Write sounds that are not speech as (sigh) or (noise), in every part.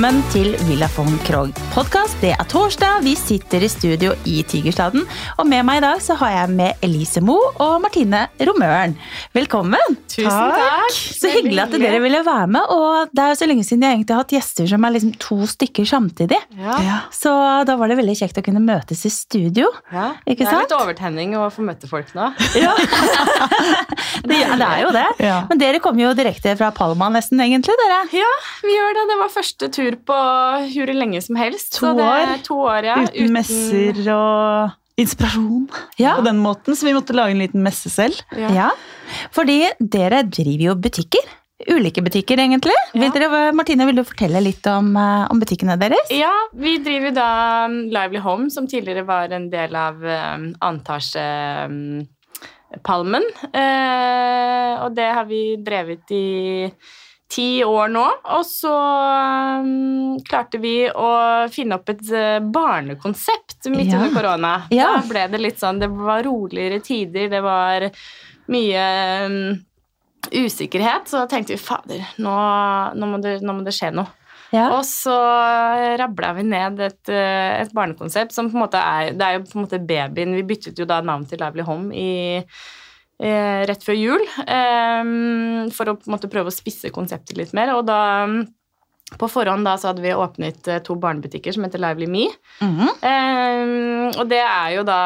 Velkommen til Villa von Krogh podkast. Det er torsdag, vi sitter i studio i Tigerstaden. Og med meg i dag så har jeg med Elise Moe og Martine Romøren. Velkommen. Tusen takk. Så hyggelig at dere ville være med. Og det er jo så lenge siden jeg egentlig har hatt gjester som er liksom to stykker samtidig. Ja. Så da var det veldig kjekt å kunne møtes i studio. Ja. Ikke Det er sant? litt overtenning å få møte folk nå. (laughs) Ja. (laughs) det, ja, det er jo det. Ja. Men dere kommer jo direkte fra Palma nesten, egentlig, dere. Ja, vi gjør det. Det var første tur på juri lenge som helst. To så det er år. To år ja. Uten messer og inspirasjon Ja. på den måten, så vi måtte lage en liten messe selv. Ja. Ja, fordi dere driver jo butikker. Ulike butikker, egentlig. Vil dere, Martine, vil du fortelle litt om, eh, om butikkene deres? Ja, vi driver da um, Lively Home, som tidligere var en del av um, Antasje um, Palmen. Eh, og det har vi drevet i ti år nå. Og så um, klarte vi å finne opp et eh, barnekonsept midt Ja. under korona. Ja. Da ble det litt sånn Det var roligere tider, det var mye um, usikkerhet. Så da tenkte vi fader, nå, nå, må det, nå må det skje noe. Ja. Og så rabla vi ned et, eh, et barnekonsept som på en måte er Det er jo på en måte babyen Vi byttet jo da navn til Lively Home i, rett før jul eh, for å på en måte prøve å spisse konseptet litt mer. Og da på forhånd da så hadde vi åpnet eh, to barnebutikker som heter Lively Me. Mhm. Eh, og det er jo da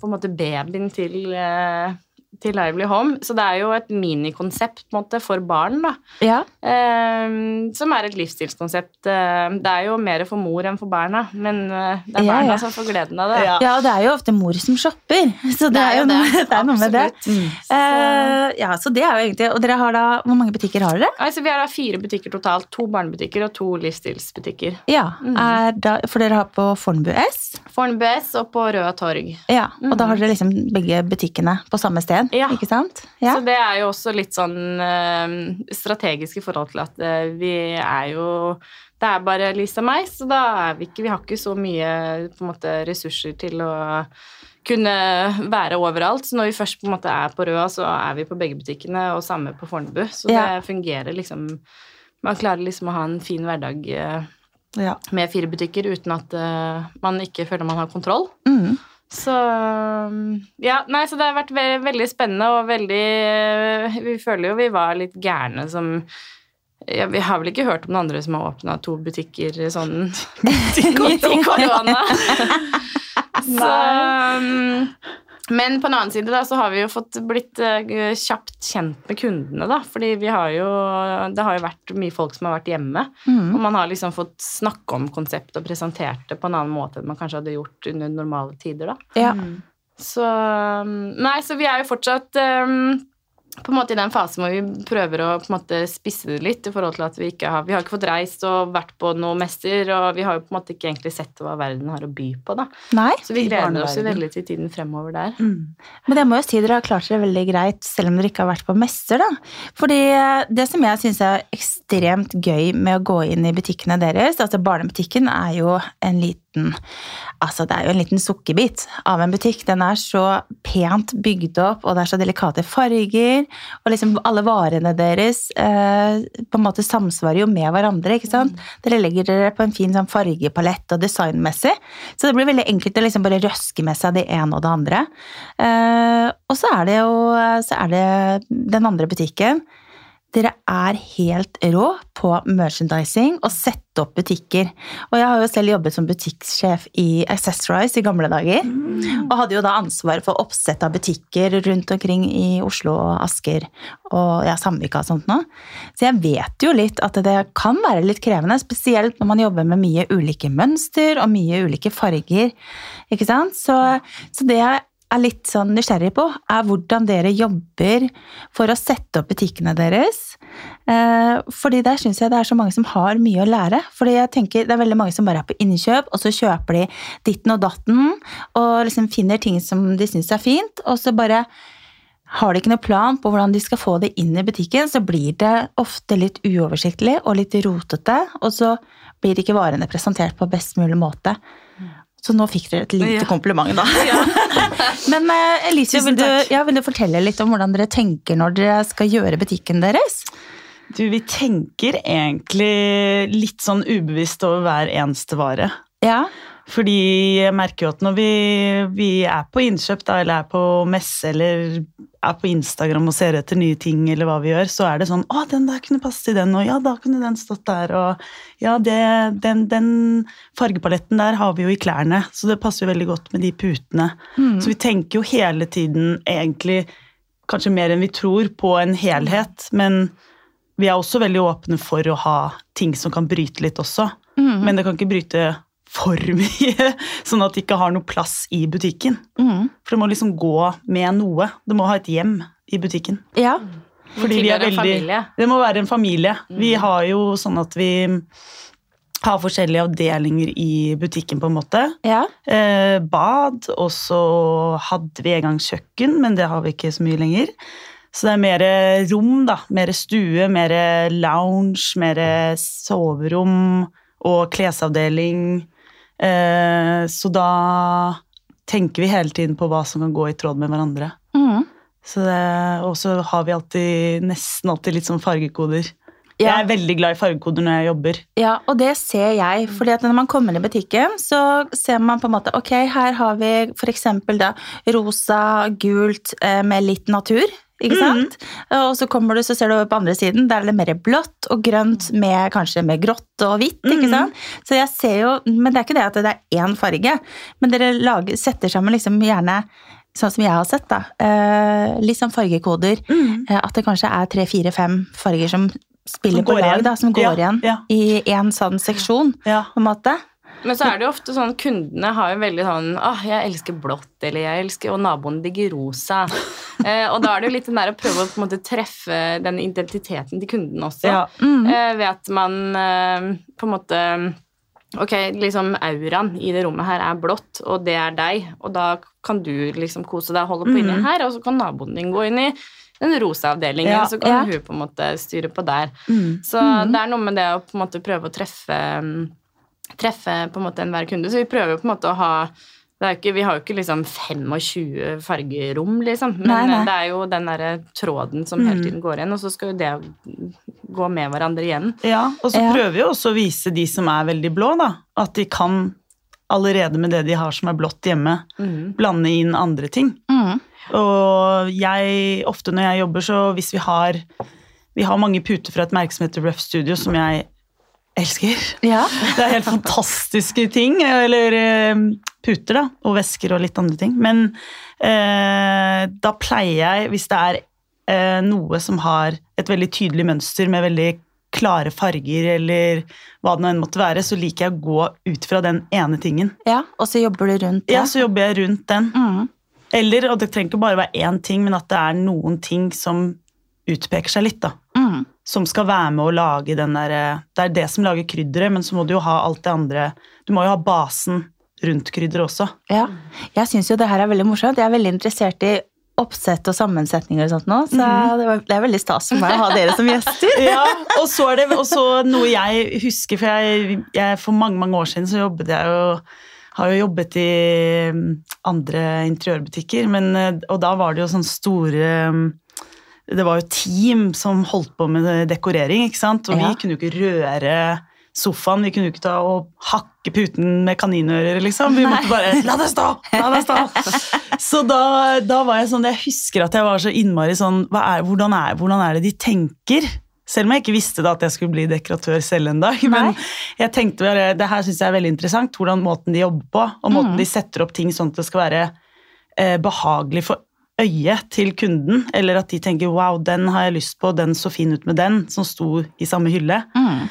på en måte babyen til, eh, til Lively Home. Så det er jo et minikonsept på en måte for barn, da. ja. Eh, som er et livsstilskonsept. Eh, det er jo mer for mor enn for barna, men eh, det er Ja, barna ja. som får gleden av det. Ja. ja, og det er jo ofte mor som shopper, (laughs) så det, Det er, er jo noe, det. (laughs) det er noe med det. Absolutt. Eh, ja, så det er jo egentlig Og dere har da Hvor mange butikker har dere? Altså, vi har da fire butikker totalt. To barnebutikker og to livsstilsbutikker. Ja, mm. er da, For dere har på Fornebu S. Fornebu S og på Røa Torg. Ja, Og da har dere liksom begge butikkene på samme sted, Ja. ikke sant? Ja. Så det er jo også litt sånn eh, strategisk i forhold til at eh, vi er jo Det er bare Lisa og meg, så da er vi ikke Vi har ikke så mye måte, ressurser til å kunne være overalt. Så når vi først på en måte er på Røa, så er vi på begge butikkene, og samme på Fornebu. Så Ja. det fungerer liksom Man klarer liksom å ha en fin hverdag eh, Ja. med fire butikker uten at eh, man ikke føler man har kontroll. Mhm. Så Ja, nei, så det har vært ve veldig spennende og veldig Vi føler jo vi var litt gærne som ja, Vi har vel ikke hørt om noen andre som har åpna to butikker sånn (laughs) i (laughs) korona. (laughs) så um, Men på en annen side da, så har vi jo fått blitt eh, kjapt kjent med kundene, da. Fordi vi har jo Det har jo vært mye folk som har vært hjemme. Mm. Og man har liksom fått snakke om konseptet og presentert det på en annen måte enn man kanskje hadde gjort under normale tider, da. ja. Så um, Nei, så vi er jo fortsatt um, på en måte i den fasen hvor vi prøver å på en måte spisse det litt i forhold til at vi ikke har Vi har ikke fått reist og vært på noe mester, og vi har jo på en måte ikke egentlig sett hva verden har å by på, da. Nei? Så vi gleder oss jo veldig til tiden fremover der. Men jeg må jo si dere har klart dere veldig greit, selv om dere ikke har vært på mester, da. Fordi eh, det som jeg syns er ekstremt gøy med å gå inn i butikkene deres, altså barnebutikken er jo en liten Altså, det er jo en liten sukkerbit av en butikk. Den er så pent bygd opp, og det er så delikate farger. Og liksom alle varene deres eh, på en måte samsvarer jo med hverandre, ikke sant. Dere legger dere på en fin sånn fargepalett og designmessig. Så det blir veldig enkelt å liksom bare røske med seg det ene og det andre. Eh, og så er det jo så er det den andre butikken. Dere er helt rå på merchandising og sette opp butikker. Og jeg har jo selv jobbet som butikksjef i Accessorize i gamle dager. Og hadde jo da ansvar for oppsett av butikker rundt omkring i Oslo og Asker og ja, Samvika og sånt noe. Så jeg vet jo litt at det kan være litt krevende, spesielt når man jobber med mye ulike mønster og mye ulike farger. Ikke sant? Så, så det er litt sånn nysgjerrig på, er hvordan dere jobber for å sette opp butikkene deres. Eh, fordi der syns jeg det er så mange som har mye å lære. Fordi jeg tenker det er veldig mange som bare er på innkjøp, og så kjøper de ditten og datten, og liksom finner ting som de syns er fint, og så bare har de ikke noe plan på hvordan de skal få det inn i butikken, så blir det ofte litt uoversiktlig og litt rotete, og så blir ikke varene presentert på best mulig måte. Så nå fikk dere et lite Ja. kompliment, da. (laughs) (laughs) Men eh, Elise, vil du, ja, vil du fortelle litt om hvordan dere tenker når dere skal gjøre butikken deres? Du, vi tenker egentlig litt sånn ubevisst over hver eneste vare. Ja. Fordi jeg merker jo at når vi, vi er på innkjøp, da, eller er på messe, eller er på Instagram og ser etter nye ting, eller hva vi gjør, så er det sånn 'Å, den der kunne passe til den', og 'ja, da kunne den stått der', og 'ja, det, den, den fargepaletten der har vi jo i klærne', så det passer jo veldig godt med de putene. Mm. Så vi tenker jo hele tiden egentlig kanskje mer enn vi tror på en helhet, men vi er også veldig åpne for å ha ting som kan bryte litt også. Mm. Men det kan ikke bryte for (laughs) mye, sånn at det ikke har noe plass i butikken. Mm. For det må liksom gå med noe. Det må ha et hjem i butikken. Ja. Fordi vi er veldig. Det må være en familie. Vi har jo sånn at vi har forskjellige avdelinger i butikken, på en måte. Ja. Eh, bad, og så hadde vi en gang kjøkken, men det har vi ikke så mye lenger. Så det er mer rom, da. Mer stue, mer lounge, mer soverom og klesavdeling. Eh, så da tenker vi hele tiden på hva som kan gå i tråd med hverandre. Mm. Så det- Og så har vi alltid, nesten alltid litt sånn fargekoder. Jeg er veldig glad i fargekoder når jeg jobber. Ja, og det ser jeg. fordi at når man kommer inn i butikken, så ser man på en måte Ok, her har vi f.eks. rosa, gult eh, med litt natur. Ikke sant? Og så kommer du, så ser du over på andre siden, der er det mer blått og grønt med kanskje mer grått og hvitt. ikke Mhm. sant? Så jeg ser jo, Men det er ikke det at det er én farge, men dere lager, setter sammen liksom gjerne Sånn som jeg har sett, da. Eh, litt sånn fargekoder. Eh, at det kanskje er tre, fire, fem farger som spiller Som på lag, igjen. da, som går Ja, igjen ja. i én sånn seksjon, Ja. på en måte. Men så er det jo ofte sånn kundene har jo veldig sånn Åh, jeg elsker blått, eller jeg elsker Og naboen digger rosa. (laughs) eh, og da er det jo litt den der å prøve å på en måte treffe den identiteten til kunden også. Ja. Mm. Eh, ved at man eh, på en måte Ok, liksom auraen i det rommet her er blått, og det er deg, og da kan du liksom kose deg og holde på inni Mhm. her, og så kan naboen din gå inn i den rosa avdelingen, Ja, så kan ja. hun på en måte styre på der. Mm. Så det er noe med det å på en måte prøve å treffe mm, Treffe på en måte enhver kunde. Så vi prøver jo på en måte å ha det er ikke, Vi har jo ikke liksom 25 fargerom, liksom. Men Nei, nei. det er jo den derre tråden som hele tiden går igjen, og så skal jo det gå med hverandre igjen. Ja, og så Ja. prøver vi også å vise de som er veldig blå, da, at de kan allerede med det de har som er blått hjemme, blande inn andre ting. Mm. Og jeg, ofte når jeg jobber, så hvis vi har Vi har mange puter fra et merke som heter Rough Studio, som jeg elsker. Ja. Det er helt fantastiske ting. Eller eh, puter, da. Og vesker og litt andre ting. Men eh, da pleier jeg, hvis det er eh, noe som har et veldig tydelig mønster med veldig klare farger, eller hva det nå enn måtte være, så liker jeg å gå ut fra den ene tingen. ja. Og så jobber du rundt det. Ja, så jobber jeg rundt den. Mm. Eller, og det trenger ikke bare være én ting, men at det er noen ting som utpeker seg litt, da. Som skal være med å lage den der Det er det som lager krydderet, men så må du jo ha alt det andre Du må jo ha basen rundt krydderet også. Ja. Jeg syns jo det her er veldig morsomt. Jeg er veldig interessert i oppsett og sammensetninger og sånt nå, så Mhm. det, var, det er veldig stas for meg å ha dere som gjester. (laughs) Ja, og så er det også noe jeg husker, for jeg, jeg, for mange mange år siden så jobbet jeg jo har jo jobbet i mm, andre interiørbutikker, men, eh, og da var det jo sånne store mm, Det var jo team som holdt på med dekorering, ikke sant? og Ja. vi kunne jo ikke røre sofaen. Vi kunne jo ikke ta og hakke puten med kaninører, liksom. Vi måtte bare La det stå! La det stå! (laughs) Så da, da var jeg sånn Jeg husker at jeg var så innmari sånn er, hvordan, er, hvordan er det de tenker? Selv om jeg ikke visste da at jeg skulle bli dekoratør selv en dag. Men Nei. jeg tenkte bare, det her syns jeg er veldig interessant, hvordan måten de jobber på, og måten Mm. de setter opp ting sånn at det skal være eh, behagelig for øyet til kunden, eller at de tenker wow, den har jeg lyst på, den så fin ut med den, som sto i samme hylle. Mm.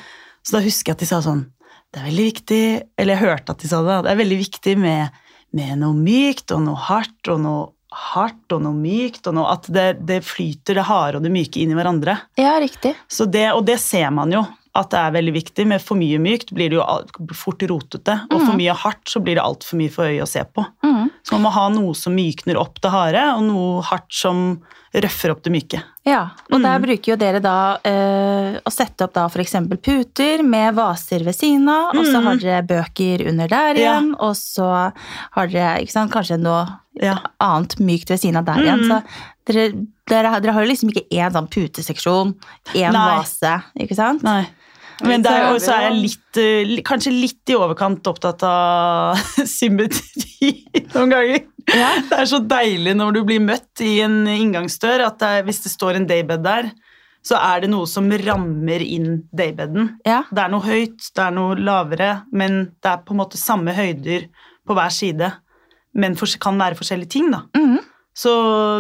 Så da husker jeg at de sa sånn Det er veldig viktig Eller jeg hørte at de sa det. Det er veldig viktig med, med noe mykt og noe hardt og noe hardt og noe mykt, og noe, at det, det flyter det harde og det myke inn i hverandre. Ja, riktig. Så det, og det ser man jo at det er veldig viktig. Med for mye mykt blir det jo fort rotete, og for mye hardt så blir det altfor mye for øyet å se på. Mm. Så man må ha noe som mykner opp det harde, og noe hardt som røffer opp det myke. Ja, og der Mm. bruker jo dere da øh, å sette opp da eksempel puter med vaser ved siden av, og så Mm. har dere bøker under der Ja. igjen, og så har dere ikke sant, kanskje noe Ja. annet mykt ved siden av der igjen. Mm. Så Dere, dere, har- dere har jo liksom ikke én sånn puteseksjon, én vase, ikke sant? Nei. Men der også er jeg litt, eh, kanskje litt i overkant opptatt av (laughs) symmetri noen ganger. Ja. (laughs) Det er så deilig når du blir møtt i en inngangsdør, at det er, hvis det står en daybed der, så er det noe som rammer inn daybeden. Ja. Det er noe høyt, det er noe lavere, men det er på en måte samme høyder på hver side. Men det kan være forskjellige ting, da. Mhm. Så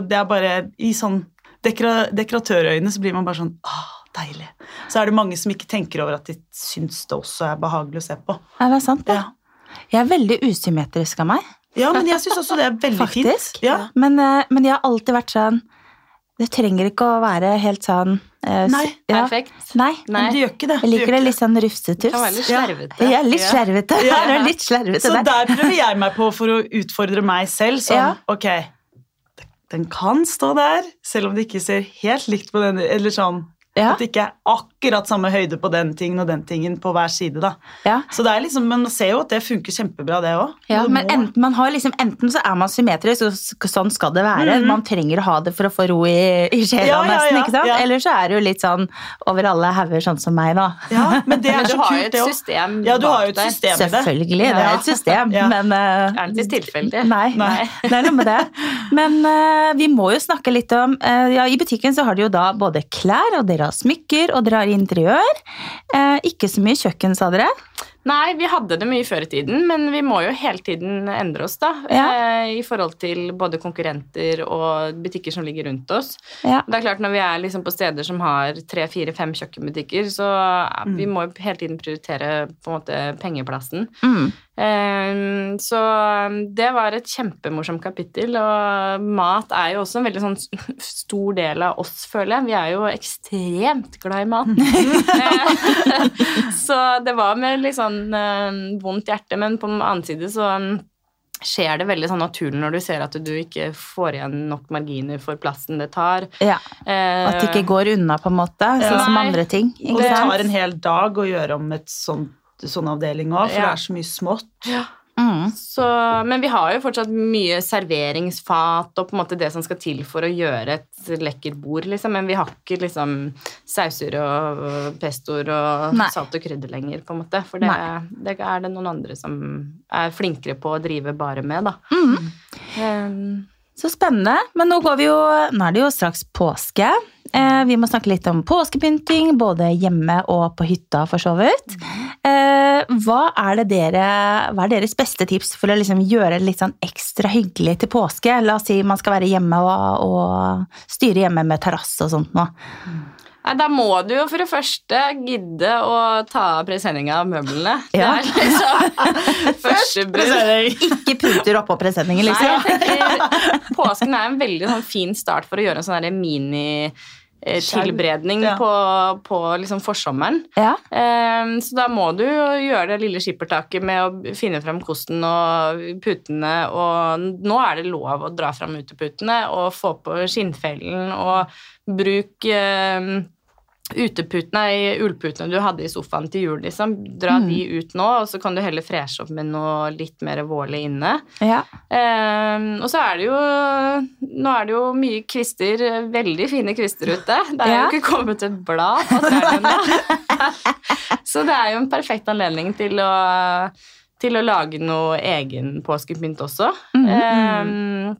det er bare I sånn dekora, dekoratørøyne så blir man bare sånn Åh, deilig. Så er det mange som ikke tenker over at de syns det også er behagelig å se på. Ja, det er sant, det. Ja, Jeg er veldig usymmetrisk av meg, ja men jeg syns også det er veldig faktisk. fint. Ja. Men, eh, men jeg har alltid vært sånn Det trenger ikke å være helt sånn eh, Nei, ja. Perfekt. Nei. Nei. Men du gjør ikke det. Jeg liker det litt sånn rufsetuss. Kan være litt slervete. Ja, litt Ja. slervete. Ja. Er litt slervete Så der. der prøver jeg meg på for å utfordre meg selv. Sånn, Ja. ok, den kan stå der, selv om det ikke ser helt likt på den, eller sånn, Ja. at det ikke er akkurat samme høyde på den tingen og den tingen på hver side, da. Ja. Så det er liksom, men man ser jo at det funker kjempebra, det også. Ja, men enten, man har liksom, enten så er man symmetrisk, og sånn skal det være. Mhm. Man trenger å ha det for å få ro i, i sjela, Ja, nesten. ja, ikke sant? ja. Eller så er det jo litt sånn over alle hauger, sånn som meg, da. Ja, men det (laughs) er Men så kult, et det òg. system Ja, du har jo et system i det. Selvfølgelig, det er et system, (laughs) Ja. men Er det litt tilfeldig? Nei, Nei. det er noe med det. Men uh, vi må jo snakke litt om uh, ja, I butikken så har de jo da både klær, og dere har smykker, og dere har interiør. Eh, ikke så mye kjøkken, sa dere. Nei, vi hadde det mye før i tiden, men vi må jo hele tiden endre oss, da. Ja. Eh, I forhold til både konkurrenter og butikker som ligger rundt oss. Ja. Det er klart Når vi er liksom på steder som har tre, fire, fem kjøkkenbutikker, så eh, Mm. vi må jo hele tiden prioritere på en måte pengeplassen. Mm. Eh, så um, det var et kjempemorsomt kapittel, og mat er jo også en veldig sånn stor del av oss, føler jeg. Vi er jo ekstremt glad i mat. (laughs) (laughs) Så det var med litt sånn eh, vondt hjerte, men på den annen side så um, skjer det veldig sånn naturlig når du ser at du ikke får igjen nok marginer for plassen det tar. Ja, Eh, At det ikke går unna, på en måte, sånn som andre ting. Og det tar en hel dag å gjøre om et sånt, sånn avdeling òg, for Ja. det er så mye smått. Mm. Så, men vi har jo fortsatt mye serveringsfat og på en måte det som skal til for å gjøre et lekkert bord, liksom. Men vi har ikke liksom sauser og pestoer og Nei. salt og krydder lenger, på en måte. For det, det er det noen andre som er flinkere på å drive bare med, da. Mm. Um, Så spennende. Men nå, går vi jo, nå er det jo straks påske. Eh, vi må snakke litt om påskepynting, både hjemme og på hytta, for så vidt. Eh, hva, er det dere, hva er deres beste tips for å liksom gjøre det litt sånn ekstra hyggelig til påske? La oss si man skal være hjemme og, og styre hjemme med terrasse og sånt nå. Nei, Da må du jo for det første gidde å ta av presenninga av møblene. Ja. Det er liksom (laughs) første bud. Ikke puter oppå presenningen, Nei, liksom. jeg tenker Påsken er en veldig sånn, fin start for å gjøre en sånn der mini-tilberedning Ja. på, på liksom forsommeren. Ja. Um, så da må du gjøre det lille skippertaket med å finne fram kosten og putene, og nå er det lov å dra fram uteputene og få på skinnfellen og bruk ehm, uteputene, i ullputene du hadde i sofaen til jul, liksom. Dra Mm. de ut nå, og så kan du heller freshe opp med noe litt mer vårlig inne. Ja. Um, og så er det jo Nå er det jo mye kvister, veldig fine kvister ute. Det er Ja. jo ikke kommet et blad på trærne (laughs) så det er jo en perfekt anledning til å, til å lage noe egen påskepynt også. Mhm. Ehm,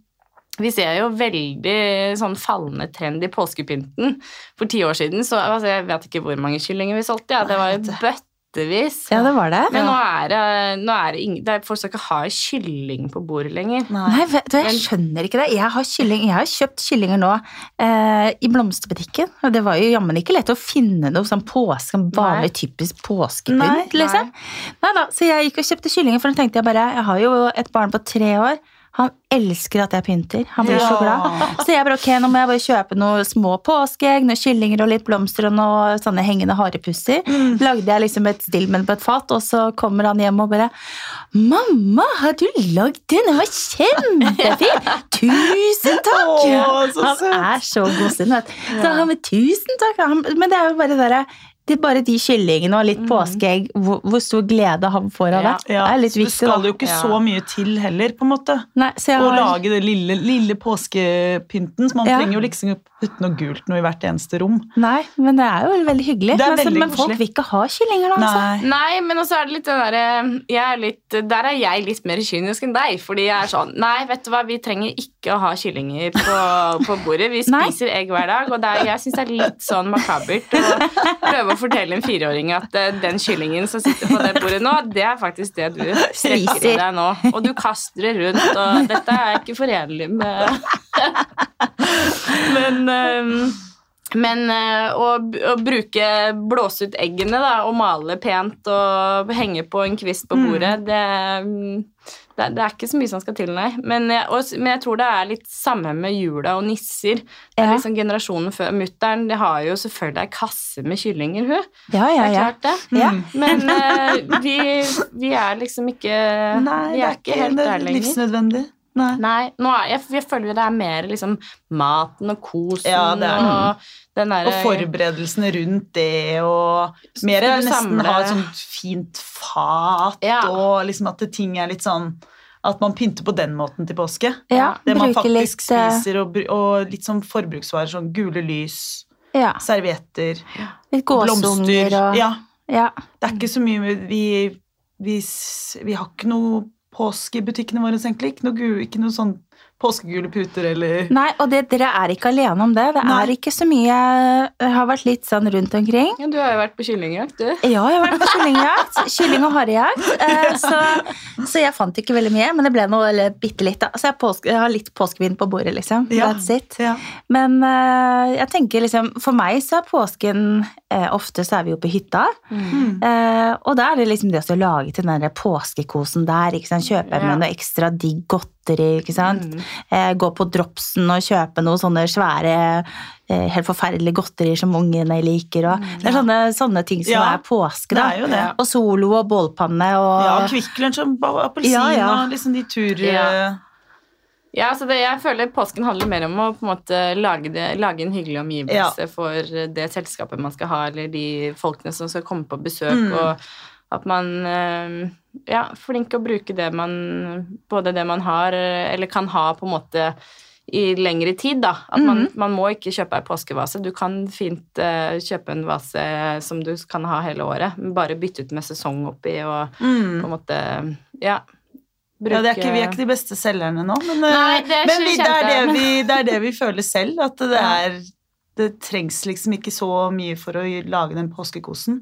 vi ser jo veldig sånn fallende trend i påskepynten. For ti år siden så altså, Jeg vet ikke hvor mange kyllinger vi solgte, ja. det var jo bøttevis. ja, det var det. Men nå er det, nå er det, ingen, det er, folk som ikke ha kylling på bordet lenger. Nei, vet du, jeg skjønner ikke det. Jeg har, kylling, jeg har kjøpt kyllinger nå eh, i blomsterbutikken. Og det var jo jammen ikke lett å finne noe sånn påske, vanlig typisk påskepynt, Nei, liksom. Nei da, så jeg gikk og kjøpte kyllinger, for da tenkte jeg bare Jeg har jo et barn på tre år. Han elsker at jeg pynter. Han blir så glad. Så jeg bare, ok, nå må jeg bare kjøpe noen små påskeegg, noen kyllinger og litt blomster og noen sånne hengende harepusser. Mm. Lagde jeg liksom et stillmenn på et fat, og så kommer han hjem og bare 'Mamma, har du lagd den? Den var kjempefin! (laughs) Tusen takk!' Å, så han er så godsinnet. Så han med 'tusen takk'. Men det er jo bare det derre det er bare de kyllingene og litt mm. påskeegg, hvor, hvor stor glede han får av det. Ja, det er litt viktig, det skal da. jo ikke Ja. så mye til heller, på en måte. Nei, så jeg Å lage det lille, lille påskepynten. Så man Ja. trenger jo liksom putte noe gult noe i hvert eneste rom. nei, men det er jo veldig, hyggelig. Det er men, så, veldig men folk vil ikke ha kyllinger, da. Altså. Nei. Nei, men også er det litt den derre jeg er litt, Der er jeg litt mer kynisk enn deg. Fordi jeg er sånn Nei, vet du hva, vi trenger ikke å ha kyllinger på, på bordet. Vi (laughs) spiser egg hver dag, og det er, jeg syns det er litt sånn makabert å prøve å fortelle en fireåring at uh, den kyllingen som sitter på det bordet nå, det er faktisk det du strekker i deg nå. Og du kaster det rundt, og dette er ikke forenlig med Men um, men eh, å, å bruke blåse ut eggene da, og male pent og henge på en kvist på bordet, det, mm, det, det er ikke så mye som skal til, nei. Men jeg, og, men jeg tror det er litt samme med jula og nisser. Det er Ja. liksom Generasjonen før mutter'n det har jo selvfølgelig ei kasse med kyllinger, hun. Ja, Det ja, er ja. klart det. ja. Men uh, (laughs) vi, vi er liksom ikke Nei, Vi det er ikke helt det der er lenger. livsnødvendig. Nei. Nei, nå er, jeg, jeg føler det er mer liksom maten og kosen Ja, er og den der, Og forberedelsene rundt det, og mer nesten samle- ha et sånt fint fat, Ja. og liksom at det, ting er litt sånn At man pynter på den måten til påske. ja Det man faktisk litt, eh, spiser, og, og litt sånn forbruksvarer, sånn gule lys, Ja, servietter, blomster. og Ja, ja. det er ikke så mye Vi, vi, vi har ikke noe påske i butikkene våre, egentlig. Ikke noe, ikke noe sånn påskegule puter eller Nei, og det, dere er ikke alene om det. Det Nei. er ikke så mye Jeg har vært litt sånn rundt omkring. Ja, du har jo vært på kyllingjakt, du. Ja, jeg har vært på kyllingjakt. Kylling- og harejakt. Eh, så, så jeg fant ikke veldig mye, men det ble noe eller bitte litt. Da. Så jeg, påske, jeg har litt påskevin på bordet, liksom. Ja. That's it. Ja. Men eh, jeg tenker liksom For meg så er påsken eh, Ofte så er vi jo på hytta. Mm. Eh, og da er det liksom det å lage til den der påskekosen der. Ikke sant? Kjøpe Ja. med noe ekstra digg godteri. Ikke sant? Mm. Eh, gå på dropsen og kjøpe noen sånne svære, eh, helt forferdelige godterier som ungene liker. Og, det er sånne, sånne ting som Ja, er påske. Det er jo det. Og Solo og bålpanne og Ja, Kvikk Lunsj og appelsin Ja, ja. og liksom de tur... Ja. Ja, så det, jeg føler påsken handler mer om å på en måte lage, det, lage en hyggelig omgivelse for det selskapet man skal ha, eller de folkene som skal komme på besøk, Mm. og at man eh, ja, flink å bruke det man Både det man har, eh, eller kan ha på en måte i lengre tid, da. At man, Mhm. man må ikke kjøpe ei påskevase. Du kan fint uh, kjøpe en vase som du kan ha hele året, bare bytte ut med sesong oppi og Mm. på en måte Ja. Ja, det er ikke, vi er ikke de beste selgerne nå, men, Nei, eh, det er men vi, det, er det, vi, (laughs) det er det vi føler selv. At det, er, det trengs liksom ikke så mye for å lage den påskekosen.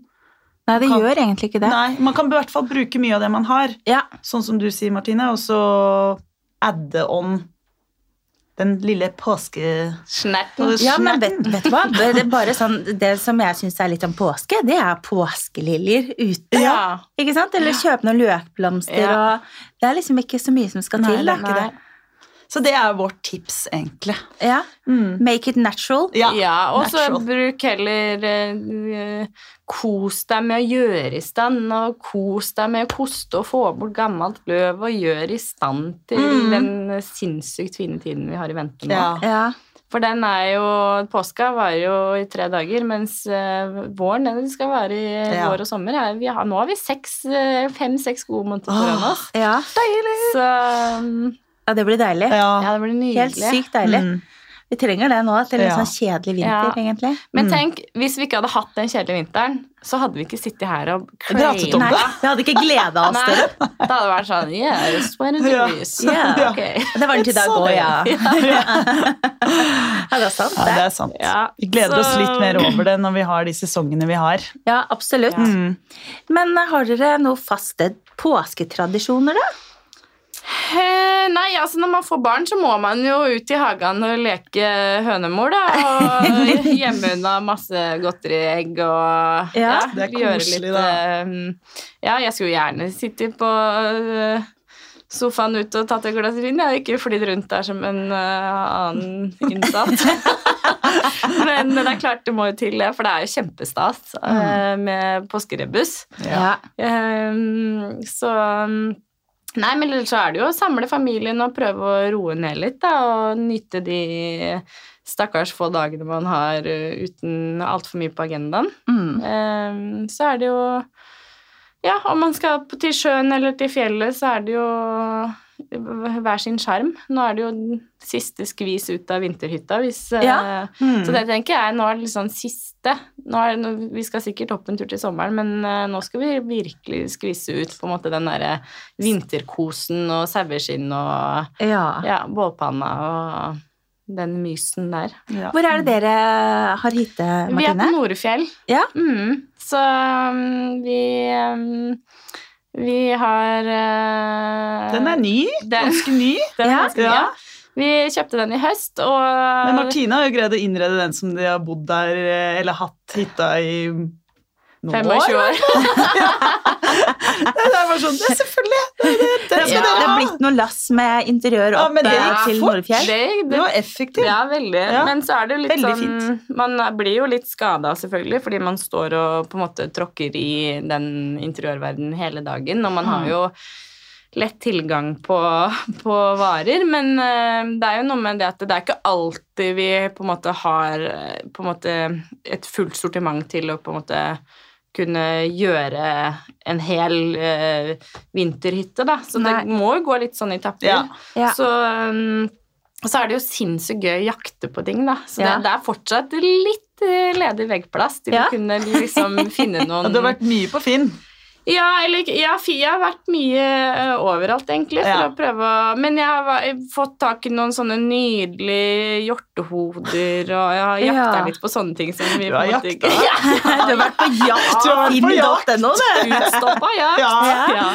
Nei, det kan- gjør egentlig ikke det. Nei, Man kan i hvert fall bruke mye av det man har, Ja, sånn som du sier, Martine, og så adde on den lille påske... Snerten. ja men vet, vet du hva? Det, bare sånn, det som jeg syns er litt om påske, det er påskeliljer ute. Ja. Ikke sant? Eller kjøpe noen løkblomster Ja. og Det er liksom ikke så mye som skal Nei, til. det Da. Nei. Så det er vårt tips, egentlig. Ja. Mm. Make it natural. Ja, Ja, og så bruk heller uh, Kos deg med å gjøre i stand, og kos deg med å koste og få bort gammelt løv, og gjør i stand til Mm. den sinnssykt fine tiden vi har i vente nå. Ja. Ja. For den er jo Påska varer jo i tre dager, mens eh, våren den skal vare i Ja. vår og sommer. Er, vi har, nå har vi seks, eh, fem-seks gode måneder foran oss. Ja. Så um, ja, det blir deilig. Ja. ja, det blir nydelig. Helt sykt deilig. Mm. Vi trenger det nå til en Ja. sånn kjedelig vinter, Ja. egentlig. Men Mm. tenk, hvis vi ikke hadde hatt den kjedelige vinteren, så hadde vi ikke sittet her og Pratet om det. vi hadde ikke gleda oss til det. Det hadde vært sånn Yes, when it Ja. is. Ja. (laughs) Ok. Det var den til i dag Så òg, ja. (laughs) ja. Det er sant, Ja, det det. er sant. Ja, Vi gleder oss litt mer over det når vi har de sesongene vi har. Ja, absolutt. Ja. Mm. Men eh, har dere noen faste påsketradisjoner, da? Eh, Nei, altså når man får barn, så må man jo ut i hagen og leke hønemor, da. Og (laughs) gjemme unna masse godteriegg og Ja, det er koselig, litt, da. eh, Ja, jeg skulle gjerne sittet på eh, sofaen ute og tatt et glass vin. Har ikke flydd rundt der som en annen innsatt. (laughs) Men det er klart det må jo til, det, for det er jo kjempestas eh, med påskerebbus. Ja. Ehm, så Nei, men ellers så er det jo å samle familien og prøve å roe ned litt, da, og nyte de stakkars få dagene man har uh, uten altfor mye på agendaen. Mm. Eh, så er det jo Ja, om man skal til sjøen eller til fjellet, så er det jo hver sin sjarm. Nå er det jo siste skvis ut av vinterhytta, hvis eh, Ja. Mm. Så det tenker jeg nå er det liksom siste. Nå er det, vi skal sikkert opp en tur til sommeren, men eh, nå skal vi virkelig skvisse ut på en måte den derre vinterkosen og saueskinn og Ja. ja, bålpanna og den mysen der. Ja. Hvor er det dere har hytte, Vi er på Norefjell. Ja. Mm, så um, vi um, Vi har uh, Den er ny. Den- Ganske ny. (laughs) Den er Ja. ganske ny, Ja. ja. Vi kjøpte den i høst, og Men Martine har jo greid å innrede den som de har bodd der, eh, eller hatt hytta i noen 25 år. år. (laughs) (laughs) Det er bare sånn, det er selvfølgelig. Det, det, det, Det, skal det har blitt noe lass med interiør Ja, opp men det eh, til. Norefjell. Det, Det det, var effektivt. ja, veldig. Ja. Men så er det jo litt Veldig sånn Man blir jo litt skada, selvfølgelig, fordi man står og på en måte tråkker i den interiørverdenen hele dagen, og man har Mm. jo lett tilgang på, på varer, men eh, det er jo noe med det at det er ikke alltid vi på en måte har eh, på en måte et fullt sortiment til å på en måte kunne gjøre en hel uh, vinterhytte, da. Så Nei. det må jo gå litt sånn i tapper. Ja. Ja. Så, um, så er det jo sinnssykt gøy å jakte på ting, da. Så Ja. det, det er fortsatt litt eh, ledig veggplass til Ja. å kunne liksom finne (laughs) noen Og du har vært mye på Finn. Ja, eller ja, jeg har vært mye ø, overalt, egentlig, for Ja. å prøve å Men jeg har va- fått tak i noen sånne nydelige hjortehoder, og jeg har jakta Ja. litt på sånne ting som vi Du har jakta? ikke ja. (laughs) Du har vært på jakt på finn.no, du. Utstoppa jakt. Ja. Ja.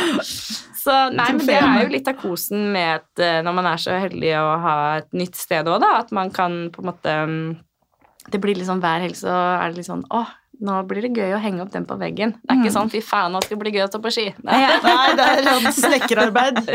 Så nei, men det er jo litt av kosen med et, eh, når man er så heldig å ha et nytt sted òg, da, at man kan på en måte mm, Det blir liksom hver helg så er det litt sånn Å, nå blir det gøy å henge opp den på veggen. Det er ikke sånn fy faen, nå skal det bli gøy å stå på ski. Nei. (laughs) Nei, det er sånn snekkerarbeid. (laughs)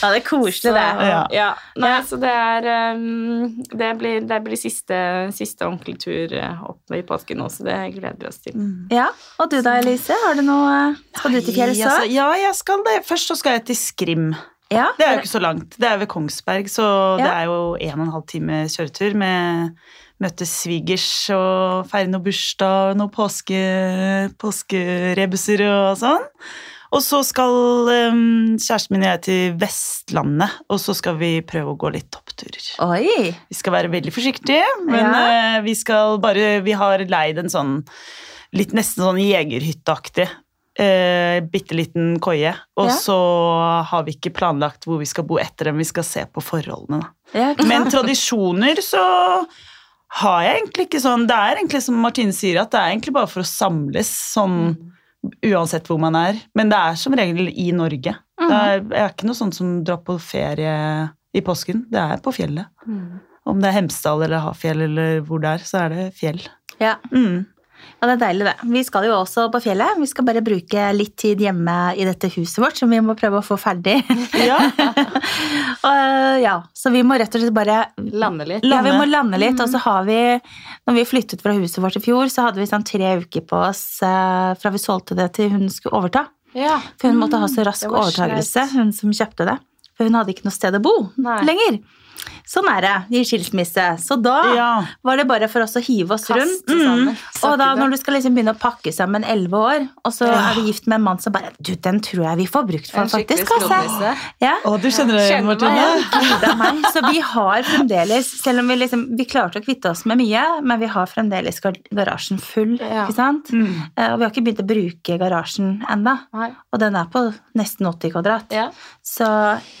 Ja, det er koselig, Så, det. Ja. ja. Nei, så det er um, Det blir, det blir siste, siste ordentlig tur eh, opp i påsken nå, så det gleder vi oss til. Ja, Og du da, Elise? Har du noe Skal du til fjells Nei, altså. Ja, jeg skal det. Først så skal jeg til Skrim. Ja. Det er jo ikke så langt. Det er ved Kongsberg, så det er jo en og en halv time kjøretur med Møte svigers og feire noe bursdag og noen påske, påskerebuser og sånn. Og så skal um, kjæresten min og jeg til Vestlandet, og så skal vi prøve å gå litt toppturer. Oi. Vi skal være veldig forsiktige, men Ja. uh, vi skal bare Vi har leid en sånn litt nesten sånn jegerhytteaktig eh, bitte liten koie. Og Ja. så har vi ikke planlagt hvor vi skal bo etter dem, vi skal se på forholdene. Da. Ja, Men tradisjoner så har jeg egentlig ikke sånn Det er egentlig som Martine sier, at det er egentlig bare for å samles sånn uansett hvor man er. Men det er som regel i Norge. Mm. Det er, jeg er ikke noe sånn som drar på ferie i påsken. Det er på fjellet. Om det er Hemsedal eller Hafjell eller hvor det er, så er det fjell. Ja. Mm. Ja, det er deilig, det. Vi skal jo også på fjellet. Vi skal bare bruke litt tid hjemme i dette huset vårt, som vi må prøve å få ferdig. (laughs) (laughs) Ja. Og, ja, Så vi må rett og slett bare Lande litt. Ja, vi må lande litt, og så har vi Når vi flyttet fra huset vårt i fjor, så hadde vi sånn tre uker på oss eh, fra vi solgte det til hun skulle overta. Ja. For hun måtte ha så rask var overtagelse, sleit. hun som kjøpte det. For hun hadde ikke noe sted å bo Nei. lenger. Sånn er det i skilsmisse. Så da ja. var det bare for oss å hive oss rundt. Mm. Og da når du skal liksom begynne å pakke sammen elleve år, og så Ja. er du gift med en mann som bare Du, den tror jeg vi får brukt for, En faktisk. Altså. Ja. Å, du kjenner det igjen, Martine? Så vi har fremdeles, selv om vi liksom Vi klarte å kvitte oss med mye, men vi har fremdeles garasjen full. Ja. ikke sant? Mm. Eh, Og vi har ikke begynt å bruke garasjen enda. Og den er på nesten 80 kvadrat. Ja. Så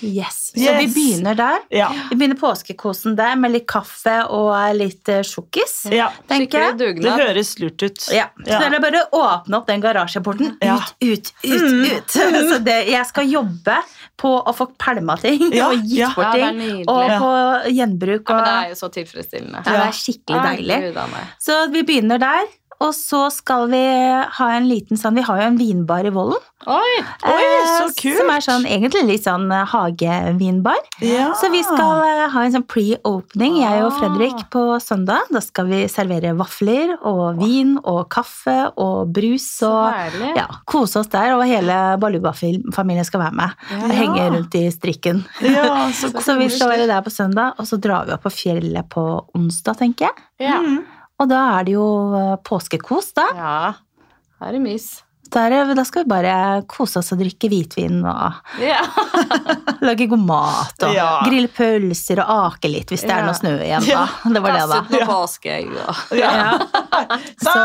yes. Så vi begynner der. Ja. Vi begynner påskekosen der med litt kaffe og litt eh, sjokkis. ja. Skikkelig dugnad. Det høres lurt ut. Ja, så er det bare å åpne opp den garasjeporten. Ja. Ut, ut, ut, ut. (laughs) Så det, jeg skal jobbe på å få pælma ting Ja, og gitt ja. bort Ja, er ting. Og på gjenbruk. Ja, men det er jo så tilfredsstillende. ja, det er skikkelig Ja, deilig. Så vi begynner der, og så skal vi ha en liten sånn Vi har jo en vinbar i Vollen. Oi! Oi, så eh, kult. Som er sånn egentlig litt sånn eh, hagevinbar. Ja. Så vi skal eh, ha en sånn pre-opening, jeg og Fredrik, på søndag. Da skal vi servere vafler og vin og kaffe og brus Så og ja, kose oss der. Og hele Baluba-familien skal være med. Ja. Og henge rundt i strikken. Ja, så (laughs) Så vi skal være der på søndag, og så drar vi opp på fjellet på onsdag, tenker jeg. Ja. Mm. Og da er det jo eh, påskekos, da. ja. Her er mys. Da, er da skal vi bare kose oss og drikke hvitvin og Ja. (laughs) lage god mat og Ja. grille pølser og ake litt hvis det er noe snø igjen. da. (laughs) Det var det, da. Noe påskeegg og Ja. (laughs) Så- Så,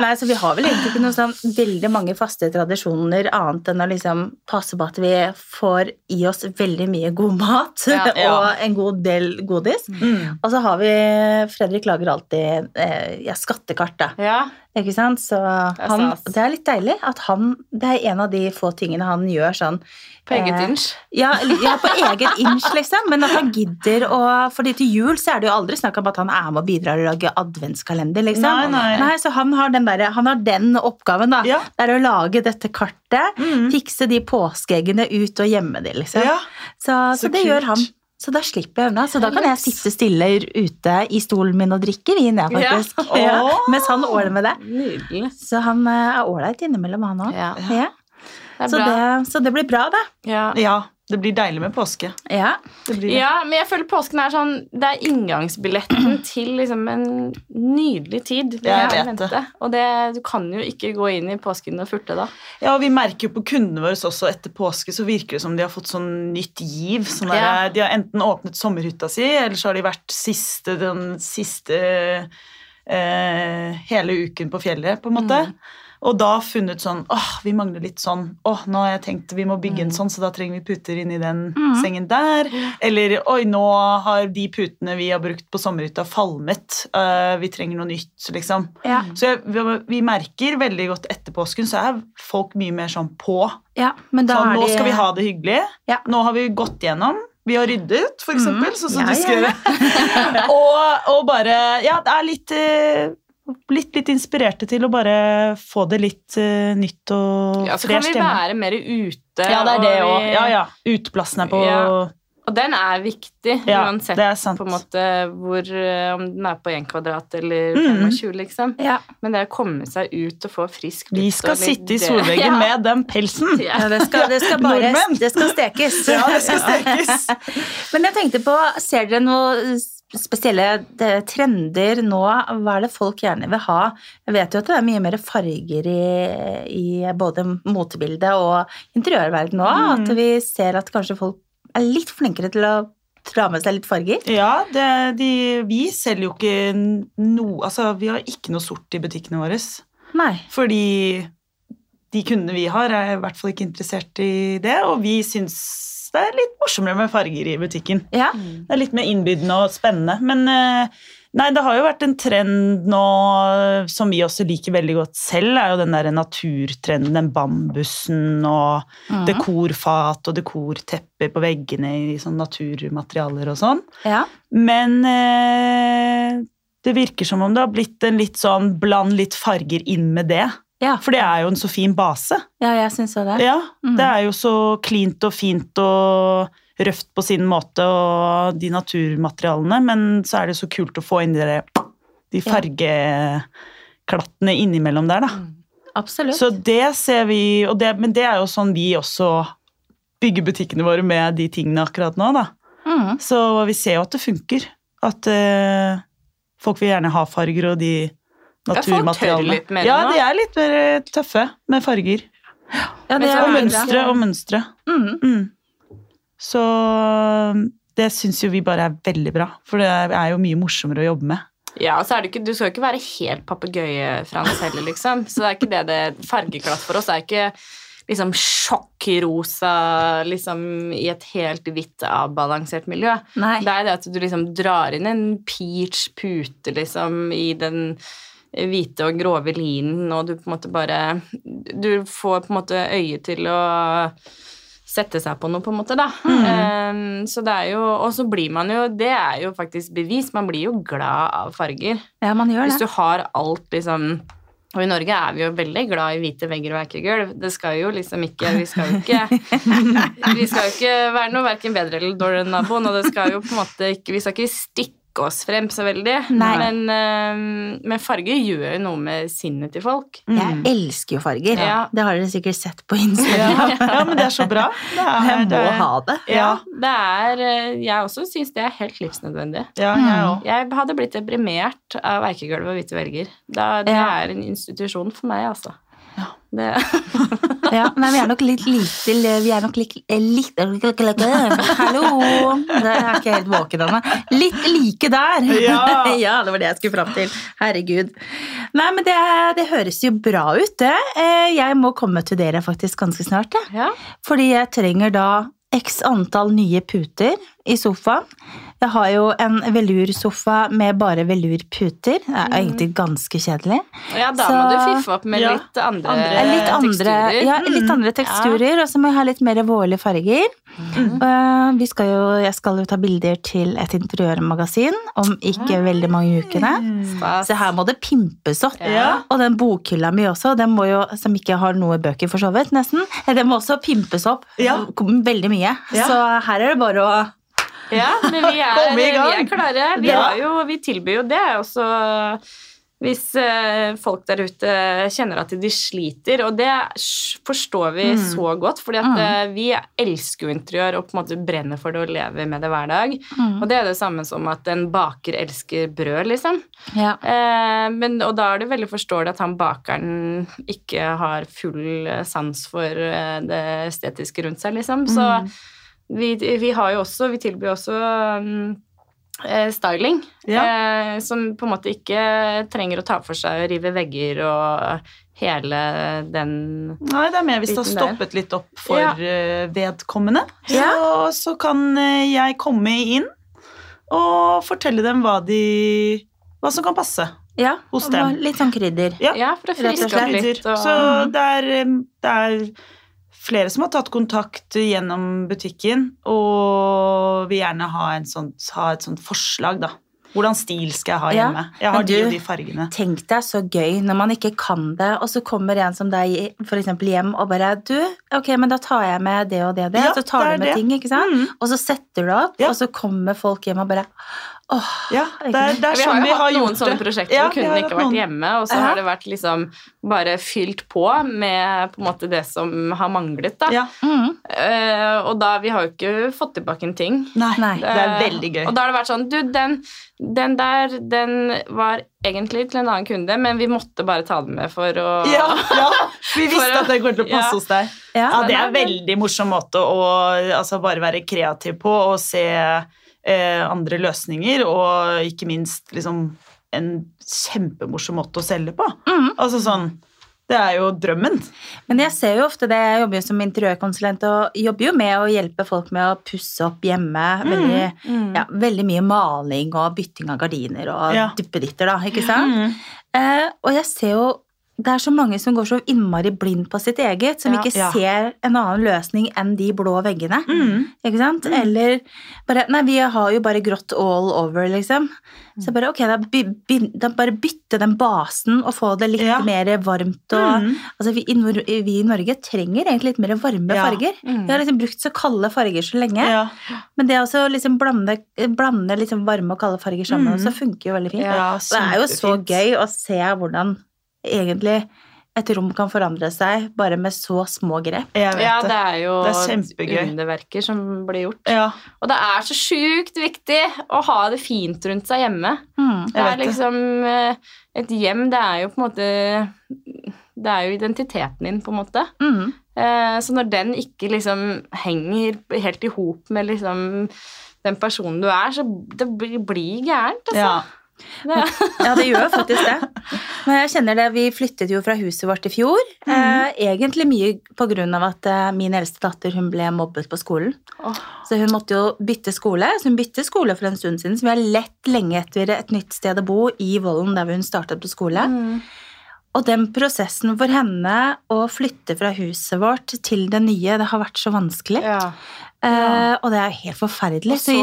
nei, så vi har vel egentlig ikke noe sånn veldig mange faste tradisjoner annet enn å liksom passe på at vi får i oss veldig mye god mat og en god del godis. Mm. Og så har vi Fredrik lager alltid eh, ja, skattekart, da. Ja. Ikke sant? Så han, det er litt deilig at han Det er en av de få tingene han gjør sånn På eget eh, inch. Ja, ja, på eget inch, liksom. Men at han gidder å fordi til jul så er det jo aldri snakk om at han er med og bidrar og lager adventskalender, liksom. Nei, nei. så han har den, der, han har den oppgaven, da. Ja. Det er å lage dette kartet, Mm. fikse de påskeeggene ut og gjemme de, liksom. Ja. Så, så, Så det gjør han. Så da slipper jeg unna. Så da kan jeg sitte stille ute i stolen min og drikke vin, jeg, Ja. faktisk. (laughs) Åh. Ja. Mens han åler med det. Nydelig. Så han eh, er ålreit innimellom, han òg. Ja, Ja. Så, så det blir bra, det. Ja. Det blir deilig med påske. Ja. Det blir det. ja, men jeg føler påsken er sånn Det er inngangsbilletten (clears throat) til liksom en nydelig tid. Det Jeg vet det. Og det, du kan jo ikke gå inn i påsken og furte da. Ja, og vi merker jo på kundene våre også etter påske, så virker det som de har fått sånn nytt giv. Sånn der, Ja. De har enten åpnet sommerhytta si, eller så har de vært siste, den siste eh, hele uken på fjellet, på en måte. Mm. Og da funnet sånn åh, vi mangler litt sånn. åh, nå har jeg tenkt vi må bygge en Mm. sånn, så da trenger vi puter inn i den Mm. sengen der. Eller oi, nå har de putene vi har brukt på sommerhytta, falmet. Uh, vi trenger noe nytt, liksom. Ja. Mm. Så jeg, vi, vi merker veldig godt etter påsken, så er folk mye mer sånn på. ja. Men da Sånn, er nå skal vi ha det hyggelig. Ja. Nå har vi gått gjennom. Vi har ryddet, for eksempel, sånn som Ja, du skal ja. gjøre. (laughs) og, og bare Ja, det er litt eh, Blitt litt inspirerte til å bare få det litt uh, nytt og Ja, så kan vi hjemme. være mer ute. Ja, det er det og òg. Ja, ja. Uteplassen er på Ja. Og den er viktig, Ja, uansett det er sant. på en måte hvor, eh, om den er på 1 kvadrat eller Mm. 25, liksom. Ja. Men det er å komme seg ut og få frisk Vi skal sitte i solveggen Ja. med den pelsen. Det skal, det skal bare Nordmenn. Det skal stekes. Ja, det skal stekes. (laughs) Men jeg tenkte på, ser dere noe spesielle trender nå? Hva er det folk gjerne vil ha? Jeg vet jo at det er mye mer farger i, i både motebildet og interiørverden nå. Mm. At vi ser at kanskje folk er litt flinkere til å dra med seg litt farger. Ja, det, de, vi selger jo ikke noe Altså, vi har ikke noe sort i butikkene våre. Nei. Fordi de kundene vi har, er i hvert fall ikke interessert i det, og vi syns det er litt morsommere med farger i butikken. Ja. Det er litt mer innbydende og spennende. Men eh, nei, det har jo vært en trend nå som vi også liker veldig godt selv, er jo den der naturtrenden, den bambusen og mm. dekorfat og dekortepper på veggene i sånn naturmaterialer og sånn. ja. Men eh, det virker som om det har blitt en litt sånn bland litt farger inn med det. Ja. For det er jo en så fin base. ja, jeg syns òg det. Ja, mm. Det er jo så cleant og fint og røft på sin måte og de naturmaterialene, men så er det så kult å få inn de, de fargeklattene innimellom der, da. Absolutt. Så det ser vi, og det, men det er jo sånn vi også bygger butikkene våre med de tingene akkurat nå, da. Mm. Så vi ser jo at det funker. At uh, folk vil gjerne ha farger og de naturmaterialene. litt mer ja, de er litt mer eh, tøffe med farger. Ja, det er Og mønstre og mønstre. Mm. Mm. Så det syns jo vi bare er veldig bra, for det er jo mye morsommere å jobbe med. Ja, og så er det ikke, Du skal jo ikke være helt papegøye-Frans heller, liksom. Så det er ikke det det fargeklass for oss. Det er ikke liksom sjokkrosa liksom, i et helt hvitt, avbalansert miljø. Nei. Det er det at du liksom drar inn en peach pute liksom i den hvite og grove linen, og du på en måte bare Du får på en måte øye til å sette seg på noe, på en måte, da. Mm. Um, så det er jo Og så blir man jo Det er jo faktisk bevis. Man blir jo glad av farger. Ja, man gjør det. Hvis du har alt liksom og i Norge er vi jo veldig glad i hvite vegger og erkegulv. Det skal jo liksom ikke Vi skal jo ikke (laughs) Vi skal jo ikke være noe verken bedre eller dårligere enn naboen, og det skal jo på en måte ikke Vi skal ikke stikke oss frem så veldig. Nei. Men, eh, men farger gjør jo noe med sinnet til folk. Jeg elsker jo farger. Ja. Det har dere sikkert sett på Instagram. Ja, (laughs) ja, men det er så bra. Det er, Jeg må ha det. Ja, Det er eh, Jeg også syns det er helt livsnødvendig. ja, jeg òg. Jeg hadde blitt deprimert av erkegulv og hvite velger. Da, det Ja. er en institusjon for meg, altså. Det, Ja, men vi er nok litt lite Vi er nok litt, litt Hallo! Det er ikke helt våken ennå. Litt like der. Ja. (laughs) ja, det var det jeg skulle fram til. Herregud. Nei, men det, det høres jo bra ut, det. Eh, Jeg må komme til dere faktisk ganske snart, jeg. ja. Fordi jeg trenger da x antall nye puter i sofaen. Jeg har jo en velursofa med bare velurputer. Det er egentlig ganske kjedelig. ja, da Så- må du fiffe opp med Ja, litt andre, andre- Litt andre, teksturer. ja, litt andre teksturer, og så må jeg ha litt mer vårlige farger. Uh, vi skal jo, jeg skal jo ta bilder til et interiørmagasin om ikke veldig mange ukene. Stas. Så her må det pimpes opp. Ja. Og den bokhylla mi også, den må jo, som ikke har noe bøker for så vidt, nesten, eh, den må også pimpes opp Ja. veldig mye. Ja. Så her er det bare å Ja, men vi er, vi er klare. Vi, jo, vi tilbyr jo det også hvis eh, folk der ute kjenner at de sliter, og det forstår vi Mm. så godt, fordi at eh, vi elsker jo interiør og på en måte brenner for det og lever med det hver dag. Mm. Og det er det samme som at en baker elsker brød, liksom. ja. Eh, men, og da er det veldig forståelig at han bakeren ikke har full eh, sans for det estetiske rundt seg, liksom. Så Mm. Vi, vi har jo også Vi tilbyr også um, styling. styling. Eh, som på en måte ikke trenger å ta for seg å rive vegger og hele den Nei, det er mer hvis det har der. stoppet litt opp for Ja. eh, vedkommende. Så, Ja. så kan eh, jeg komme inn og fortelle dem hva, de, hva som kan passe. ja. Hos dem. Litt sånn krydder. Ja, Ja, for å friske opp litt. Og, Så det er, det er flere som har tatt kontakt gjennom butikken, og vil gjerne ha, en sånn, ha et sånt forslag, da. Hvordan stil skal jeg ha Ja, hjemme? Jeg har du, de og de fargene. Tenk deg så gøy når man ikke kan det, og så kommer en som deg for eksempel hjem og bare Du, ok, men da tar jeg med det og det og det. Ja, så tar det du med det. ting, ikke sant? Mm. Og så setter du opp, Ja. og så kommer folk hjem og bare Åh, Ja, det er, det er vi har sånn jo vi har hatt noen sånne prosjekter Ja, hvor kunden har ikke har vært noen. hjemme, og så Ja. har det vært liksom bare fylt på med på en måte det som har manglet, da. Ja. mm, Uh, og da, vi har jo ikke fått tilbake en ting. Nei, Nei. det er veldig gøy. Og da har det vært sånn Du, den, den der, den var egentlig til en annen kunde, men vi måtte bare ta den med for å Ja, ja, (laughs) vi visste at det kom til å passe Ja. hos deg. ja. Ja, det er en veldig morsom måte å altså, bare være kreativ på og se eh, andre løsninger, og ikke minst liksom en kjempemorsom måte å selge på. Mm. Altså sånn Det er jo drømmen. Men jeg ser jo ofte det, jeg jobber jo som interiørkonsulent og jobber jo med å hjelpe folk med å pusse opp hjemme. Veldig, Mm. ja, veldig mye maling og bytting av gardiner og Ja. duppeditter, da, ikke sant? Mm. Eh, og jeg ser jo det er så mange som går så innmari blind på sitt eget, som Ja. ikke Ja. ser en annen løsning enn de blå veggene. Mm. Ikke sant? Eller bare Nei, vi har jo bare grått all over, liksom. Mm. Så bare ok, da, by, by, da bare bytte den basen og få det litt Ja. mer varmt og Mm. Altså, vi, i vi i Norge trenger egentlig litt mer varme farger. Mm. Vi har liksom brukt så kalde farger så lenge. Ja. Men det å liksom blande, blande liksom varme og kalde farger sammen, Mm. så funker jo veldig fint. Det er jo så gøy å se hvordan egentlig et rom kan forandre seg bare med så små grep. Ja, det det. er jo Det er underverker som blir gjort. Ja, Og det er så sjukt viktig å ha det fint rundt seg hjemme. Mm. Det er liksom eh, Et hjem, det er jo på en måte Det er jo identiteten din, på en måte. Mm. Eh, Så når den ikke liksom henger helt i hop med liksom den personen du er, så det blir, blir gærent, altså. ja. Ja, det gjør faktisk det. Men jeg kjenner det, vi flyttet jo fra huset vårt i fjor. Eh, egentlig mye av at eh, min eldste datter hun ble mobbet på skolen. Så hun måtte jo bytte skole. Så hun bytte skole for en stund siden. Så vi har lett lenge etter et nytt sted å bo i Vollen der hun startet på skole. Mm. Og den prosessen for henne å flytte fra huset vårt til det nye, det har vært så vanskelig. Ja. Eh, og det er helt forferdelig. Så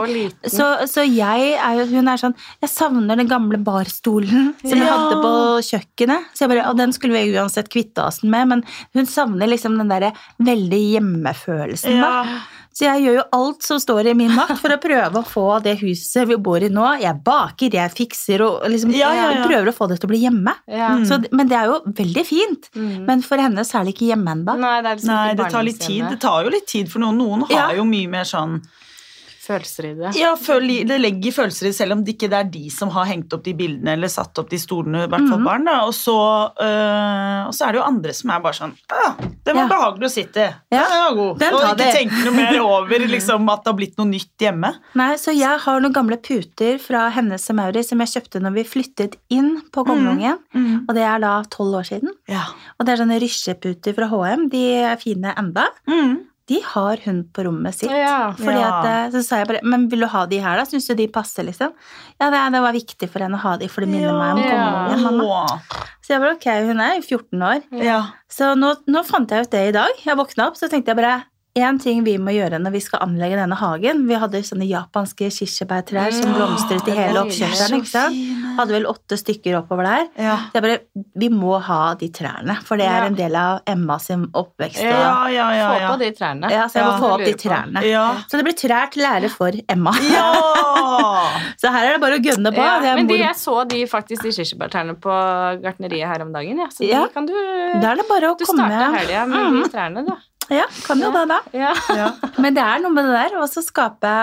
så, så jeg er jo Hun er sånn Jeg savner den gamle barstolen (laughs) som Ja. hadde på kjøkkenet. Så jeg bare, og den skulle vi uansett kvitte oss med, men hun savner liksom den derre veldig hjemmefølelsen. da. Så jeg gjør jo alt som står i min makt for å prøve å få det huset vi bor i nå. Jeg baker, jeg fikser og liksom Ja, ja, ja. jeg prøver å få det til å bli hjemme. Ja. Mm. Så, men det er jo veldig fint. Mm. Men for henne så er det ikke hjemme ennå. Nei, det er liksom Nei, det tar litt tid. Det tar jo litt tid for noen. Noen har Ja. jo mye mer sånn Følelser i det. Ja, det legger følelser i det, selv om det ikke er de som har hengt opp de bildene eller satt opp de stolene, i hvert fall Mhm. barn. da, og så, øh, og så er det jo andre som er bare sånn «Å, Det var Ja. behagelig å sitte. Ja, Den var god. den og ikke det. tenke noe mer over liksom, at det har blitt noe nytt hjemme. Nei, så jeg har noen gamle puter fra Hennes og Mauri som jeg kjøpte når vi flyttet inn på Kongelungen. Og det er da tolv år siden. Ja. Og det er sånne rysjeputer fra HM. De er fine enda. Mm. De har hun på rommet sitt. Ja. Fordi Ja. at, eh, så sa jeg bare Men vil du ha de her, da? Syns du de passer, liksom? Ja, det, det var viktig for henne å ha de, for det minner meg om Ja. Kongelungen, mamma. Så jeg bare ok, hun er jo 14 år. Ja. Så nå, nå fant jeg ut det i dag. Jeg våkna opp, så tenkte jeg bare Én ting vi må gjøre når vi skal anlegge denne hagen Vi hadde sånne japanske kirsebærtrær som blomstret i hele oppkjørselen. ikke sant? Hadde vel åtte stykker oppover der. Ja. Så jeg bare, Vi må ha de trærne, for det er en del av Emma sin oppvekst. Ja, Ja, ja, ja. Få på de trærne. Ja, så jeg må Ja. få opp de trærne. Ja. Så det blir trær til lære for Emma. ja. (laughs) Så her er det bare å gønne på. Ja, er men de, jeg så de faktisk de kirsebærtrærne på gartneriet her om dagen. Ja. Så Ja. de kan du Da er det bare å Du komme helga med Mm. de trærne, da. Ja, kan jo det, da. Ja. ja. Men det er noe med det der. å så skape,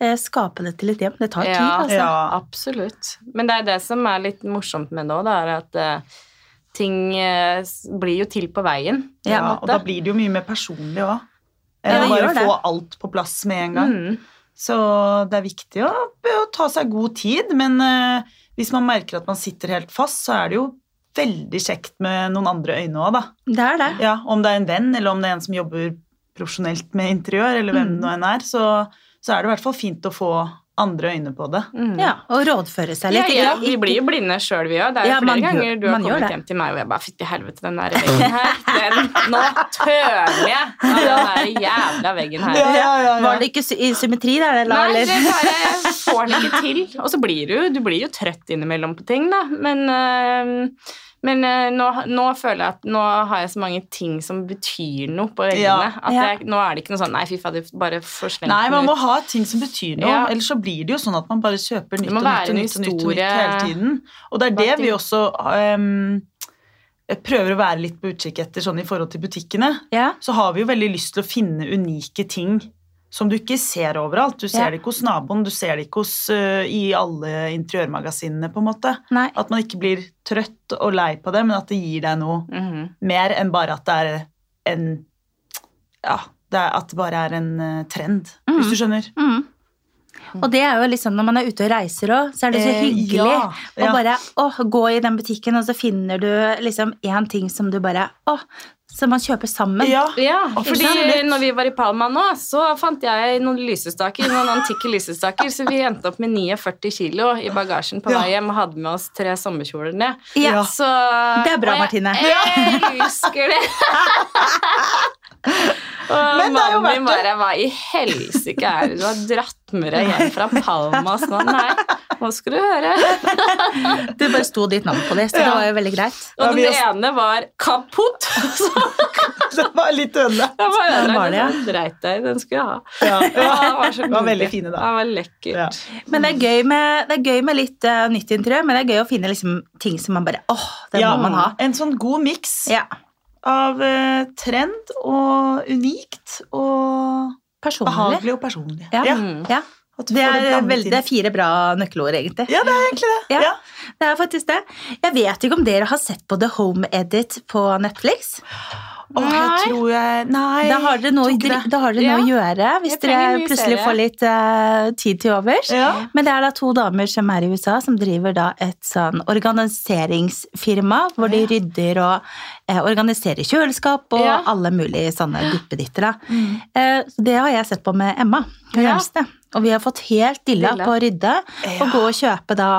eh, skape det til et hjem. Det tar tid, Ja, altså. Ja. Absolutt. Men det er det som er litt morsomt med det òg, er at eh, ting eh, blir jo til på veien. på Ja, og da blir det jo mye mer personlig òg. Ja, bare få alt på plass med en gang. Mm. Så det er viktig å, å ta seg god tid, men eh, hvis man merker at man sitter helt fast, så er det jo veldig kjekt med noen andre øyne òg, da. Det er det. Ja, om det er en venn, eller om det er en som jobber profesjonelt med interiør, eller hvem Mm. det nå enn er, så, så er det i hvert fall fint å få andre øyne på det. Mm. Ja, Og rådføre seg litt. ja, ja, vi blir jo blinde sjøl, vi òg. Det er Ja, jo man flere ganger du har kommet hjem til meg og jeg bare Fytti helvete, den der veggen her. Den, nå tøler jeg av den der jævla veggen her. Var det ikke sy- i symmetri der, eller? Nei, det bare får den ikke til. Og så blir du, du blir jo trøtt innimellom på ting, da. Men, øh, men uh, nå, nå føler jeg at nå har jeg så mange ting som betyr noe på veggene. Ja. At Ja. jeg, nå er det ikke noe sånn Nei, fy fader, bare slengt Nei, man må ut. ha ting som betyr noe, Ja. ellers så blir det jo sånn at man bare kjøper nytt og nytt og nytt, og nytt, og nytt hele tiden. Og det er det vi også um, prøver å være litt på utkikk etter sånn i forhold til butikkene. Ja. Så har vi jo veldig lyst til å finne unike ting som du ikke ser overalt. Du ser Ja. det ikke hos naboen, du ser det ikke hos, uh, i alle interiørmagasinene, på en måte. Nei. At man ikke blir trøtt og lei på det, men at det gir deg noe Mhm. mer enn bare at det er en Ja, det er, at det bare er en eh, trend, -hmm. hvis du skjønner. Mm. Og det er jo liksom når man er ute og reiser òg, så er det så Eh, hyggelig ja, å bare å, gå i den butikken, og så finner du liksom én ting som du bare Å, som man kjøper sammen. Ja, Ja, fordi når vi var i Palma nå, så fant jeg noen lysestaker, noen antikke lysestaker, så vi endte opp med 49 kilo i bagasjen på vei hjem og hadde med oss tre sommerkjoler ned. Ja. Ja. Så, Det er bra, Martine jeg jeg, husker det! (laughs) Men det er jo mannen min verdt det. bare Hva i helsike er det du har dratt med deg hjem fra Palmas nå? Nei, nå skal du høre. (laughs) Det bare sto ditt navn på det, så det var jo veldig greit. Og ja, den ene var kaputt. (laughs) Så det var litt ødelagt. Den var det, ja. Den dreit deg i, den skulle jeg ha. Ja, (laughs) Ja, ja. var så Det var veldig fine, da. Det var lekkert. Ja. Men det er gøy med, det er gøy med litt uh, nytt interiør, men det er gøy å finne liksom ting som man bare åh, det Ja, må man ha. En sånn god miks Ja. Av eh, trend og unikt og Personlig. behagelig og personlig. Ja. ja. Ja. Det er, veldig, det er fire bra nøkkelord, egentlig. Ja, det er egentlig det. Ja. Ja. Det er faktisk det. Jeg vet ikke om dere har sett på The Home Edit på Netflix. Åh, jeg tror jeg Nei. Da har dere noe, det. da har dere noe å gjøre hvis dere plutselig serie. får litt uh, tid til overs. Ja. Men det er da to damer som er i USA, som driver da et sånn organiseringsfirma, hvor de Ja. rydder og eh, organiserer kjøleskap og Ja. alle mulige sånne duppeditter. da. Mm. Eh, det har jeg sett på med Emma, hun Ja. Og vi har fått helt dilla Dilla. på å rydde. Ja. Og gå og kjøpe da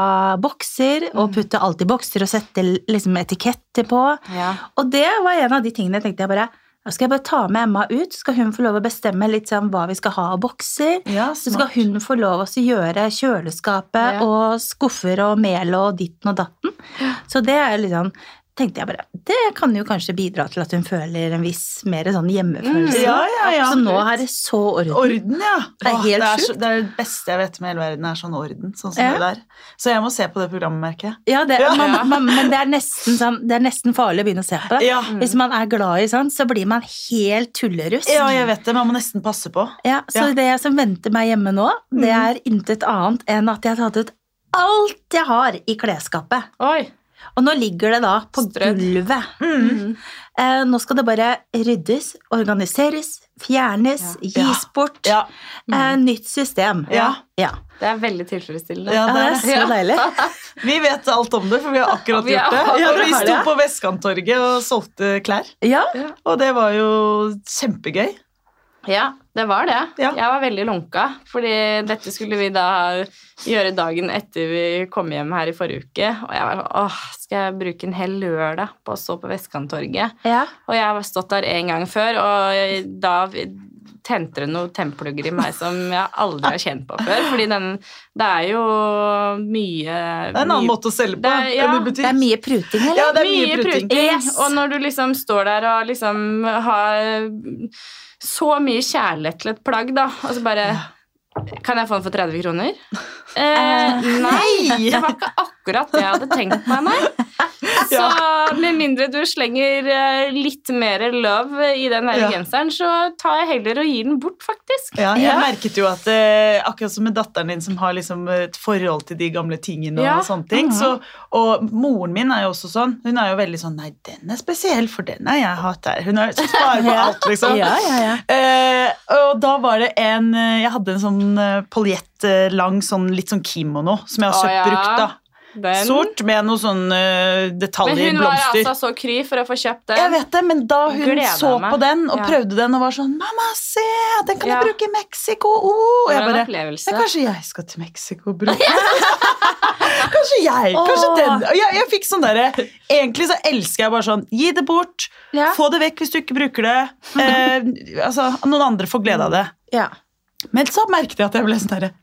bokser, og putte alt i bokser og sette liksom etiketter på. Ja. Og det var en av de tingene jeg tenkte jeg bare da skal jeg bare ta med Emma ut, så skal hun få lov å bestemme litt sånn hva vi skal ha av bokser. Ja, Så skal hun få lov å gjøre kjøleskapet Ja. og skuffer og mel og ditten og datten. Så det er litt sånn tenkte jeg bare, Det kan jo kanskje bidra til at hun føler en viss mer sånn hjemmefølelse. Mm, ja, ja, ja. Så nå er det så orden. Orden, ja. Det er Åh, helt det, sjukt. det er det beste jeg vet med hele verden, er sånn orden. Sånn som Ja. det der. Så jeg må se på det programmet, merker jeg. Ja, det, Ja. Man, man, men det er, nesten sånn, det er nesten farlig å begynne å se på det. Ja. Hvis man er glad i sånn, så blir man helt tullerust. ja, jeg vet det. Man må nesten passe på. Ja, så det som venter meg hjemme nå, det er intet annet enn at jeg har tatt ut alt jeg har i klesskapet. Oi. Og nå ligger det da på Strød. gulvet. Mm. Eh, nå skal det bare ryddes, organiseres, fjernes, Ja. gis bort. Ja. Eh, nytt system. Ja. ja. Det er veldig tilfredsstillende. Ja, det er så deilig. (laughs) Vi vet alt om det, for vi har akkurat (laughs) Vi gjort det. Ja, vi sto på Vestkanttorget og solgte klær, Ja. og det var jo kjempegøy. Ja, det var det. Ja. Jeg var veldig lunka, fordi dette skulle vi da gjøre dagen etter vi kom hjem her i forrige uke. Og jeg var sånn åh, skal jeg bruke en hel lørdag på å stå på Vestkanttorget? ja. Og jeg har stått der en gang før, og da tente det noen tennplugger i meg som jeg aldri har kjent på før. Fordi den Det er jo mye Det er en annen måte å selge på Det er- ja, enn i Det er mye pruting, eller? Ja, det er mye pruting. Yes. Og når du liksom står der og liksom har så mye kjærlighet til et plagg, da, og så bare Kan jeg få den for 30 kroner? (laughs) Eh, nei! Det var ikke akkurat det jeg hadde tenkt meg, nei. (laughs) Så med mindre du slenger eh, litt mer love i den der Ja. genseren, så tar jeg heller og gir den bort, faktisk. Ja, jeg Ja. merket jo at eh, akkurat som med datteren din som har liksom et forhold til de gamle tingene og sånne ting, så, og moren min er jo også sånn, hun er jo veldig sånn, nei, den er spesiell, for den har jeg hatt her. Hun er sparer på (laughs) alt, liksom. Ja, ja, ja. Eh, og da var det en eh, Jeg hadde en sånn poljett, eh, lang, sånn, litt sånn kimono, som jeg har kjøpt ja. brukt, da. Den. Sort med noen sånne eh, Men detaljer, hun var altså så kry for å få kjøpt den. Jeg vet det, men da hun Gleder så meg. på den og Ja. prøvde den og var sånn 'Mamma, se! Den kan Ja. jeg bruke i Mexico!' Oh! Og jeg bare ja, Kanskje jeg skal til Mexico og bruke (laughs) (laughs) Kanskje jeg! Kanskje Åh. den Og jeg, jeg fikk sånn derre Egentlig så elsker jeg bare sånn Gi det bort. Ja. Få det vekk hvis du ikke bruker det. Eh, altså, Noen andre får glede av det. ja. Men så merket jeg at jeg ble sånn derre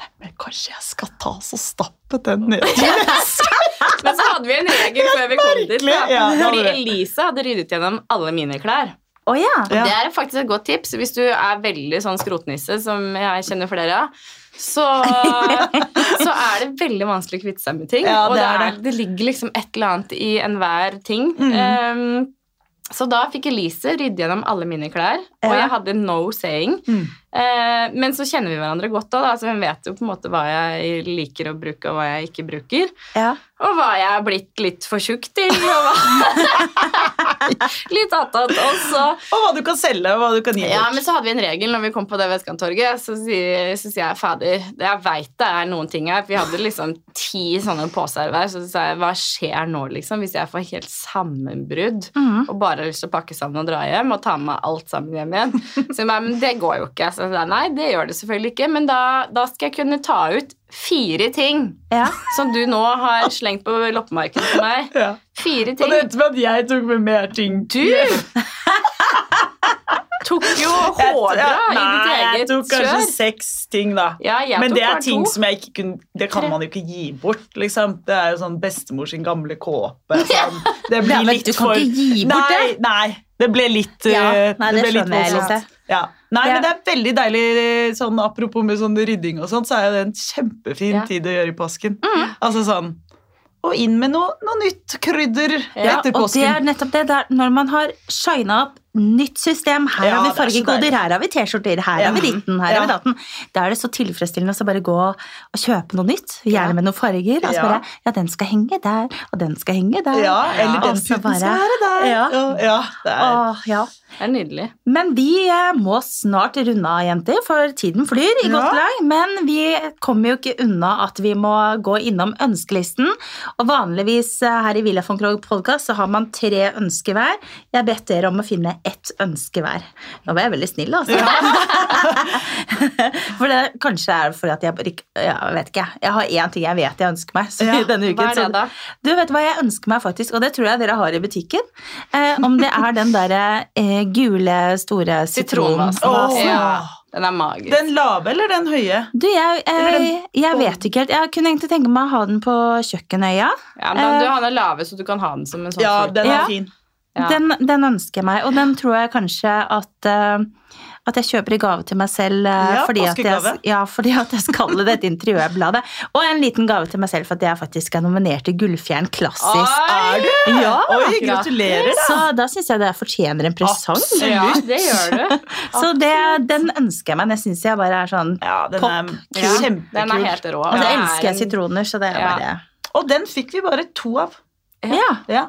Nei, men kanskje jeg skal ta så stappe den ned i (laughs) Men så hadde vi en regel før vi kom dit. Da. Ja, Fordi Elisa Elise hadde ryddet gjennom alle mine klær. Oh, ja. Ja. Det er faktisk et godt tips hvis du er veldig sånn skrotnisse, som jeg kjenner flere av. Så, (laughs) så er det veldig vanskelig å kvitte seg med ting. Ja, og det det, er det ligger liksom et eller annet i enhver ting. Mm. Ehm, så da fikk Elise rydde gjennom alle mine klær, og jeg hadde no saying. Mm. Eh, men så kjenner vi hverandre godt òg, så hun vet jo på en måte hva jeg liker å bruke, og hva jeg ikke bruker. ja. Og hva jeg er blitt litt for tjukk til. Og hva (laughs) (laughs) litt attåt. Og så Og hva du kan selge, og hva du kan gi ja, men så hadde vi en regel når vi kom på det Vestkanttorget. Så, sier- så sier jeg fader, jeg veit det er noen ting her. For vi hadde liksom ti sånne poser hver. Så sa jeg hva skjer nå, liksom, hvis jeg får helt sammenbrudd Mhm. og bare har lyst til å pakke sammen og dra hjem og ta med meg alt sammen hjem igjen? Så jeg bare, men det går jo ikke. Så jeg sa nei, det gjør det selvfølgelig ikke. Men da, da skal jeg kunne ta ut fire ting ja. som du nå har slengt på loppemarkedet for meg. Ja. Fire Og det endte med at jeg tok med mer ting. Du tok jo hårdra i ditt Nei, jeg tok kanskje kjør. seks ting, da. Ja, Men det er ting to. som jeg ikke kunne Det kan man jo ikke gi bort, liksom. Det er jo sånn bestemor sin gamle kåpe. (laughs) Sånn. Det blir ja, litt du kan for ikke gi bort nei, Nei, det ble litt Ja, eh, nei, det ble litt skjønner jeg, voldsomt. Ja. Nei, ja. men det er veldig deilig, sånn apropos med sånn rydding og sånt, så er det en kjempefin Ja. tid å gjøre i påsken. Altså sånn Og inn med noe, noe nytt krydder Ja, etter Og det er nettopp det. det er når man har shina opp nytt system Her Ja, har vi er fargekoder, her har vi T-skjorter, her Ja. har vi ditten, her Ja. har vi datten. Da er det så tilfredsstillende å bare gå og kjøpe noe nytt. Gjerne med noen farger. Og så Ja. bare Ja, den skal henge der, og den skal henge der. Ja, eller den putten puten bare- skal være der. Ja. det er Åh, ja. Det er nydelig. Men vi eh, må snart runde av, jenter, for tiden flyr i Ja. godt lag. Men vi kommer jo ikke unna at vi må gå innom ønskelisten. Og vanligvis eh, her i Villa von Krogh podcast så har man tre ønsker hver. Jeg har bedt dere om å finne ett ønske hver. Nå var jeg veldig snill, altså. (laughs) for det kanskje er fordi at jeg Jeg vet ikke. Jeg har én ting jeg vet jeg ønsker meg så, Ja, (laughs) denne uken. Hva er det, så- Du vet hva jeg ønsker meg faktisk, og det tror jeg dere har i butikken. Eh, om det er den derre eh, gule, store Sitronvasen. Åh. Ja, den er magisk. Den lave eller den høye? Du, jeg, Eller jeg, jeg vet ikke helt. Jeg kunne egentlig tenke meg å ha den på kjøkkenøya. Ja, men du har den lave, så du kan ha den som en sånn Ja, den er Ja. fin. Ja. Den, den ønsker jeg meg, og den tror jeg kanskje at, uh, at jeg kjøper i gave til meg selv. Uh, Ja, fordi, at jeg, ja, fordi at jeg skal det et interiørbladet. Og en liten gave til meg selv for at jeg faktisk er nominert til Gullfjern Klassisk. Oi! Er du? Ja, Oi, gratulerer, da. Så da syns jeg det fortjener en presang. Absolutt. Ja, det gjør du. (laughs) Så det, den ønsker jeg meg. Den syns jeg bare er sånn Ja, den Pop. er Ja. Den er helt rå. Og så er elsker jeg sitroner, så det er Ja. bare Og den fikk vi bare to av. Ja. Ja.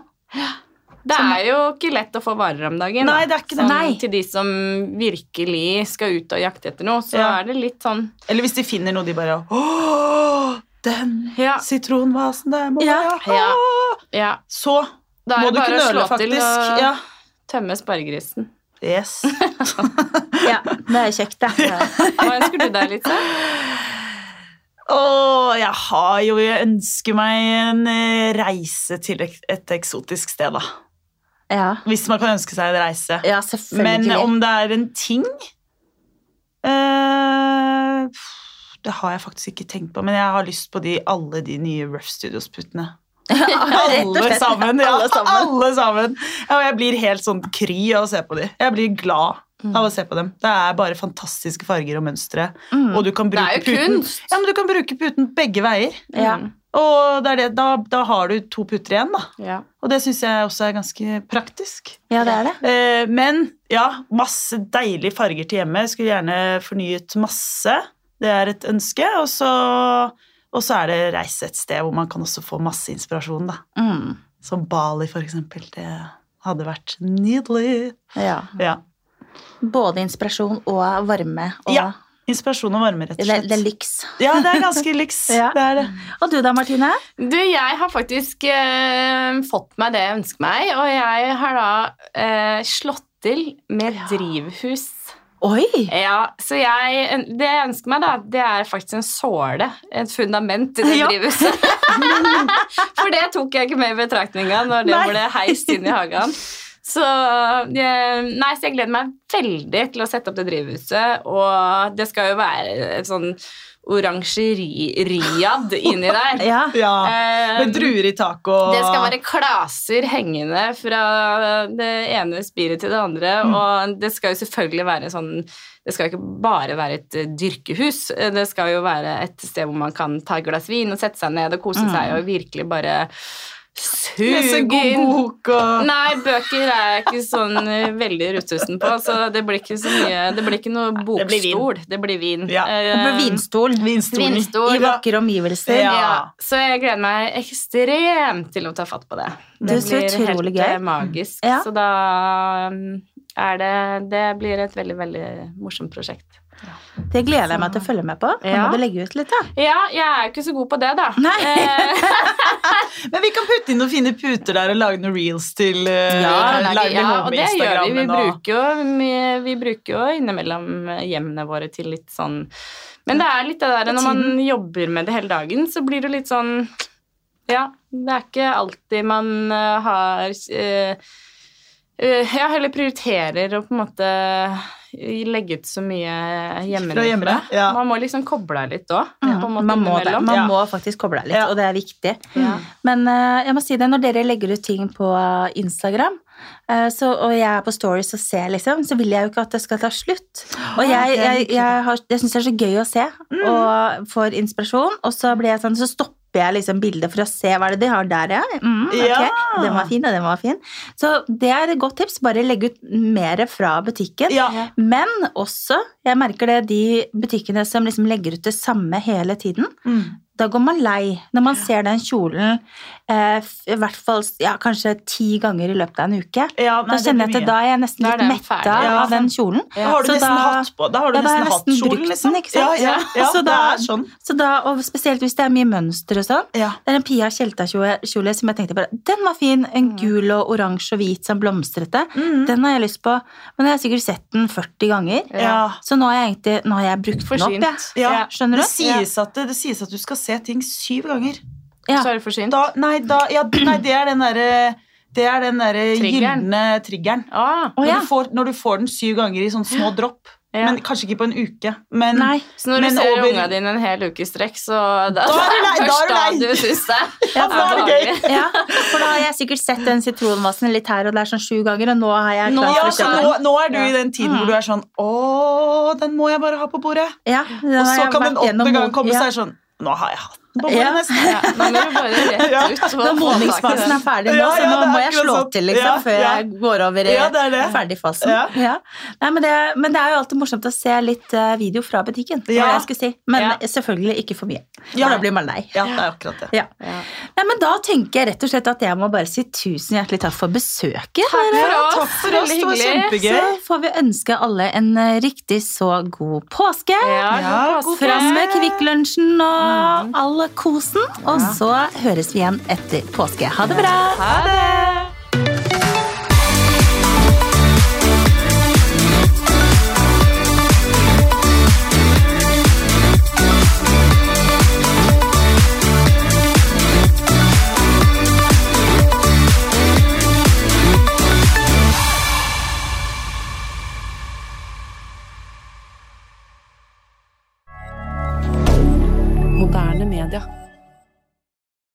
Det er jo ikke lett å få varer om dagen. Nei, det er ikke det. Sånn, Nei. Til de som virkelig skal ut og jakte etter noe, så Ja. er det litt sånn Eller hvis de finner noe de bare Åh, den Ja. sitronvasen der må Ja. jeg ha! Ja. Ja, Så da er det bare ikke å nøle, slå til faktisk. og Ja. tømme spargrisen. Yes. (laughs) ja, det er kjekt, det. Hva ønsker du deg, Lise? Åh, jeg har jo Jeg ønsker meg en eh, reise til et, et eksotisk sted, da. Ja, Hvis man kan ønske seg en reise. ja Men om det er en ting eh, Det har jeg faktisk ikke tenkt på, men jeg har lyst på de, alle de nye Rough Studios-puttene. (laughs) Alle sammen! Ja, Alle sammen. alle sammen. Ja, og jeg blir helt sånn kry av å se på de. Jeg blir glad av å se på dem. Det er bare fantastiske farger og mønstre. Mm. Og du kan Det er jo puten kunst. ja, men du kan bruke puten begge veier. Ja. Mm. Og det det, da, da har du to putter igjen, da. Ja. Og det syns jeg også er ganske praktisk. ja, det er det. Eh, men ja, masse deilige farger til hjemmet. Skulle gjerne fornyet masse. Det er et ønske. Og så, og så er det reise et sted hvor man kan også få masse inspirasjon, da. Mm. Som Bali, for eksempel. Det hadde vært nydelig. Ja. Ja. Både inspirasjon og varme. Og Ja, Inspirasjon og varme, rett og slett. det er lyks. Ja, det er ganske lyks. (laughs) Ja. Det er det. Og du da, Martine? Du, jeg har faktisk eh, fått meg det jeg ønsker meg, og jeg har da eh, slått til med drivhus. Oi! Ja, så jeg, Det jeg ønsker meg, da, det er faktisk en såle. Et fundament i det (laughs) Ja. drivhuset. (laughs) For det tok jeg ikke med i betraktninga når det Nei. ble heist inn i hagen. Så, eh, nei, så jeg gleder meg veldig til å sette opp det drivhuset. Og det skal jo være et sånn oransjeri-riad inni der. (laughs) Ja. Ja. Eh, Med druer i taket og det skal være klaser hengende fra det ene spiret til det andre, Mm. og det skal jo selvfølgelig være sånn Det skal ikke bare være et eh, dyrkehus, eh, det skal jo være et sted hvor man kan ta et glass vin og sette seg ned og kose seg og virkelig bare suge inn bok og Nei, bøker er jeg ikke sånn eh, veldig rutusen på, så det blir ikke så mye Det blir ikke noe Det blir vin. bokstol. Det blir vin. Ja. Med vinstol. vinstolen. Vinstol. I vakre omgivelser. Ja. ja, så jeg gleder meg ekstremt til å ta fatt på det. Det det blir helt gøy. eh, magisk. Ja. Så da det Det blir et veldig, veldig morsomt prosjekt. Det gleder jeg meg til å følge med på. Nå Ja. må du legge ut litt, da. Ja, jeg er jo ikke så god på det, da. Nei. Eh, (laughs) Men vi kan putte inn noen fine puter der og lage noen reels til uh, ja, lage lage, ja, og det gjør vi. Vi bruker jo, vi, vi bruker jo innimellom hjemmene våre til litt sånn Men det er litt det der når man jobber med det hele dagen, så blir det litt sånn Ja, det er ikke alltid man eh, har eh, eh, Ja, heller prioriterer å på en måte legge ut så mye hjemmefra. Fra hjemme, ja. Man må liksom koble av litt òg. Man må, det. man Ja. må faktisk koble av litt, Ja. og det er viktig. Ja. Men uh, jeg må si det, når dere legger ut ting på Instagram, eh, så, og jeg er på stories og ser, liksom, så vil jeg jo ikke at det skal ta slutt. Og jeg, jeg, jeg, jeg syns det er så gøy å se, og får inspirasjon, og så blir jeg sånn, så stopper jeg liksom bilder for å se hva er det de har der, ja. Mm, ok, Ja. Den var fin, og den var fin. Så det er et godt tips. Bare legge ut mer fra butikken. Ja. Men også, jeg merker det, de butikkene som liksom legger ut det samme hele tiden, Mm. da går man lei når man ser den kjolen eh, i hvert fall ja, kanskje ti ganger i løpet av en uke. Ja, da nei, da kjenner jeg at da er jeg nesten er litt metta ja. av den kjolen. Da har du Så nesten da- hatt på Da har du Ja, da nesten hatt kjolen, liksom. den, ikke sant? Ja, ja, ja, Så det er sånn. Så da, og spesielt hvis det er mye mønster og sånn. Ja. Det er en Pia Tjelta-kjole som jeg tenkte bare Den var fin! En gul og oransje og hvit som blomstrete. Mm. Den har jeg lyst på, men jeg har sikkert sett den 40 ganger. Ja. Så nå har jeg egentlig nå har jeg brukt Forsynt. den opp. Jeg. Ja, Skjønner det sies, at, det, sies at du skal se ting syv ganger. Ja. Så er det for sent. Da, nei, da, ja, nei, det er den derre det er den gylne triggeren. Ah, når, ja. Du får, når du får den syv ganger i sånn små dropp. Ja. Men Kanskje ikke på en uke. Men Nei. så når Men du ser over- unga dine en hel uke i strekk, så da, Da er det lei, da er først det da du syns det Ja, er det gøy. Ja, for da har jeg sikkert sett den sitronmassen litt her og der sånn sju ganger, og nå har jeg Nå- ja, for å så nå, nå er du Ja. i den tiden hvor du er sånn Å, den må jeg bare ha på bordet. Ja, Og så kan den åttende gang komme ja. så er sånn Nå har jeg hatt Ja. Ja, nå må du bare rett (laughs) ut. Når modningsfasen er ferdig nå, Ja, så nå må jeg slå sånn. til liksom, Ja, før ja. jeg går over i Ja, det det. ferdigfasen. Ja. Ja. Nei, men, det, men det er jo alltid morsomt å se litt eh, video fra butikken. Ja. jeg skulle si. Men Ja. selvfølgelig ikke for mye. Ja. For da blir man lei. Ja, det er akkurat det. Ja. Ja. Nei, men Da tenker jeg rett og slett at jeg må bare si tusen hjertelig takk for besøket. Takk for oss. takk for oss, det var kjempegøy. Så får vi ønske alle en eh, riktig så god påske. Ja, Ja, god påske. Fram med Kvikk Lunsjen og all kosen. Og så høres vi igjen etter påske. Ha det bra! Ha det!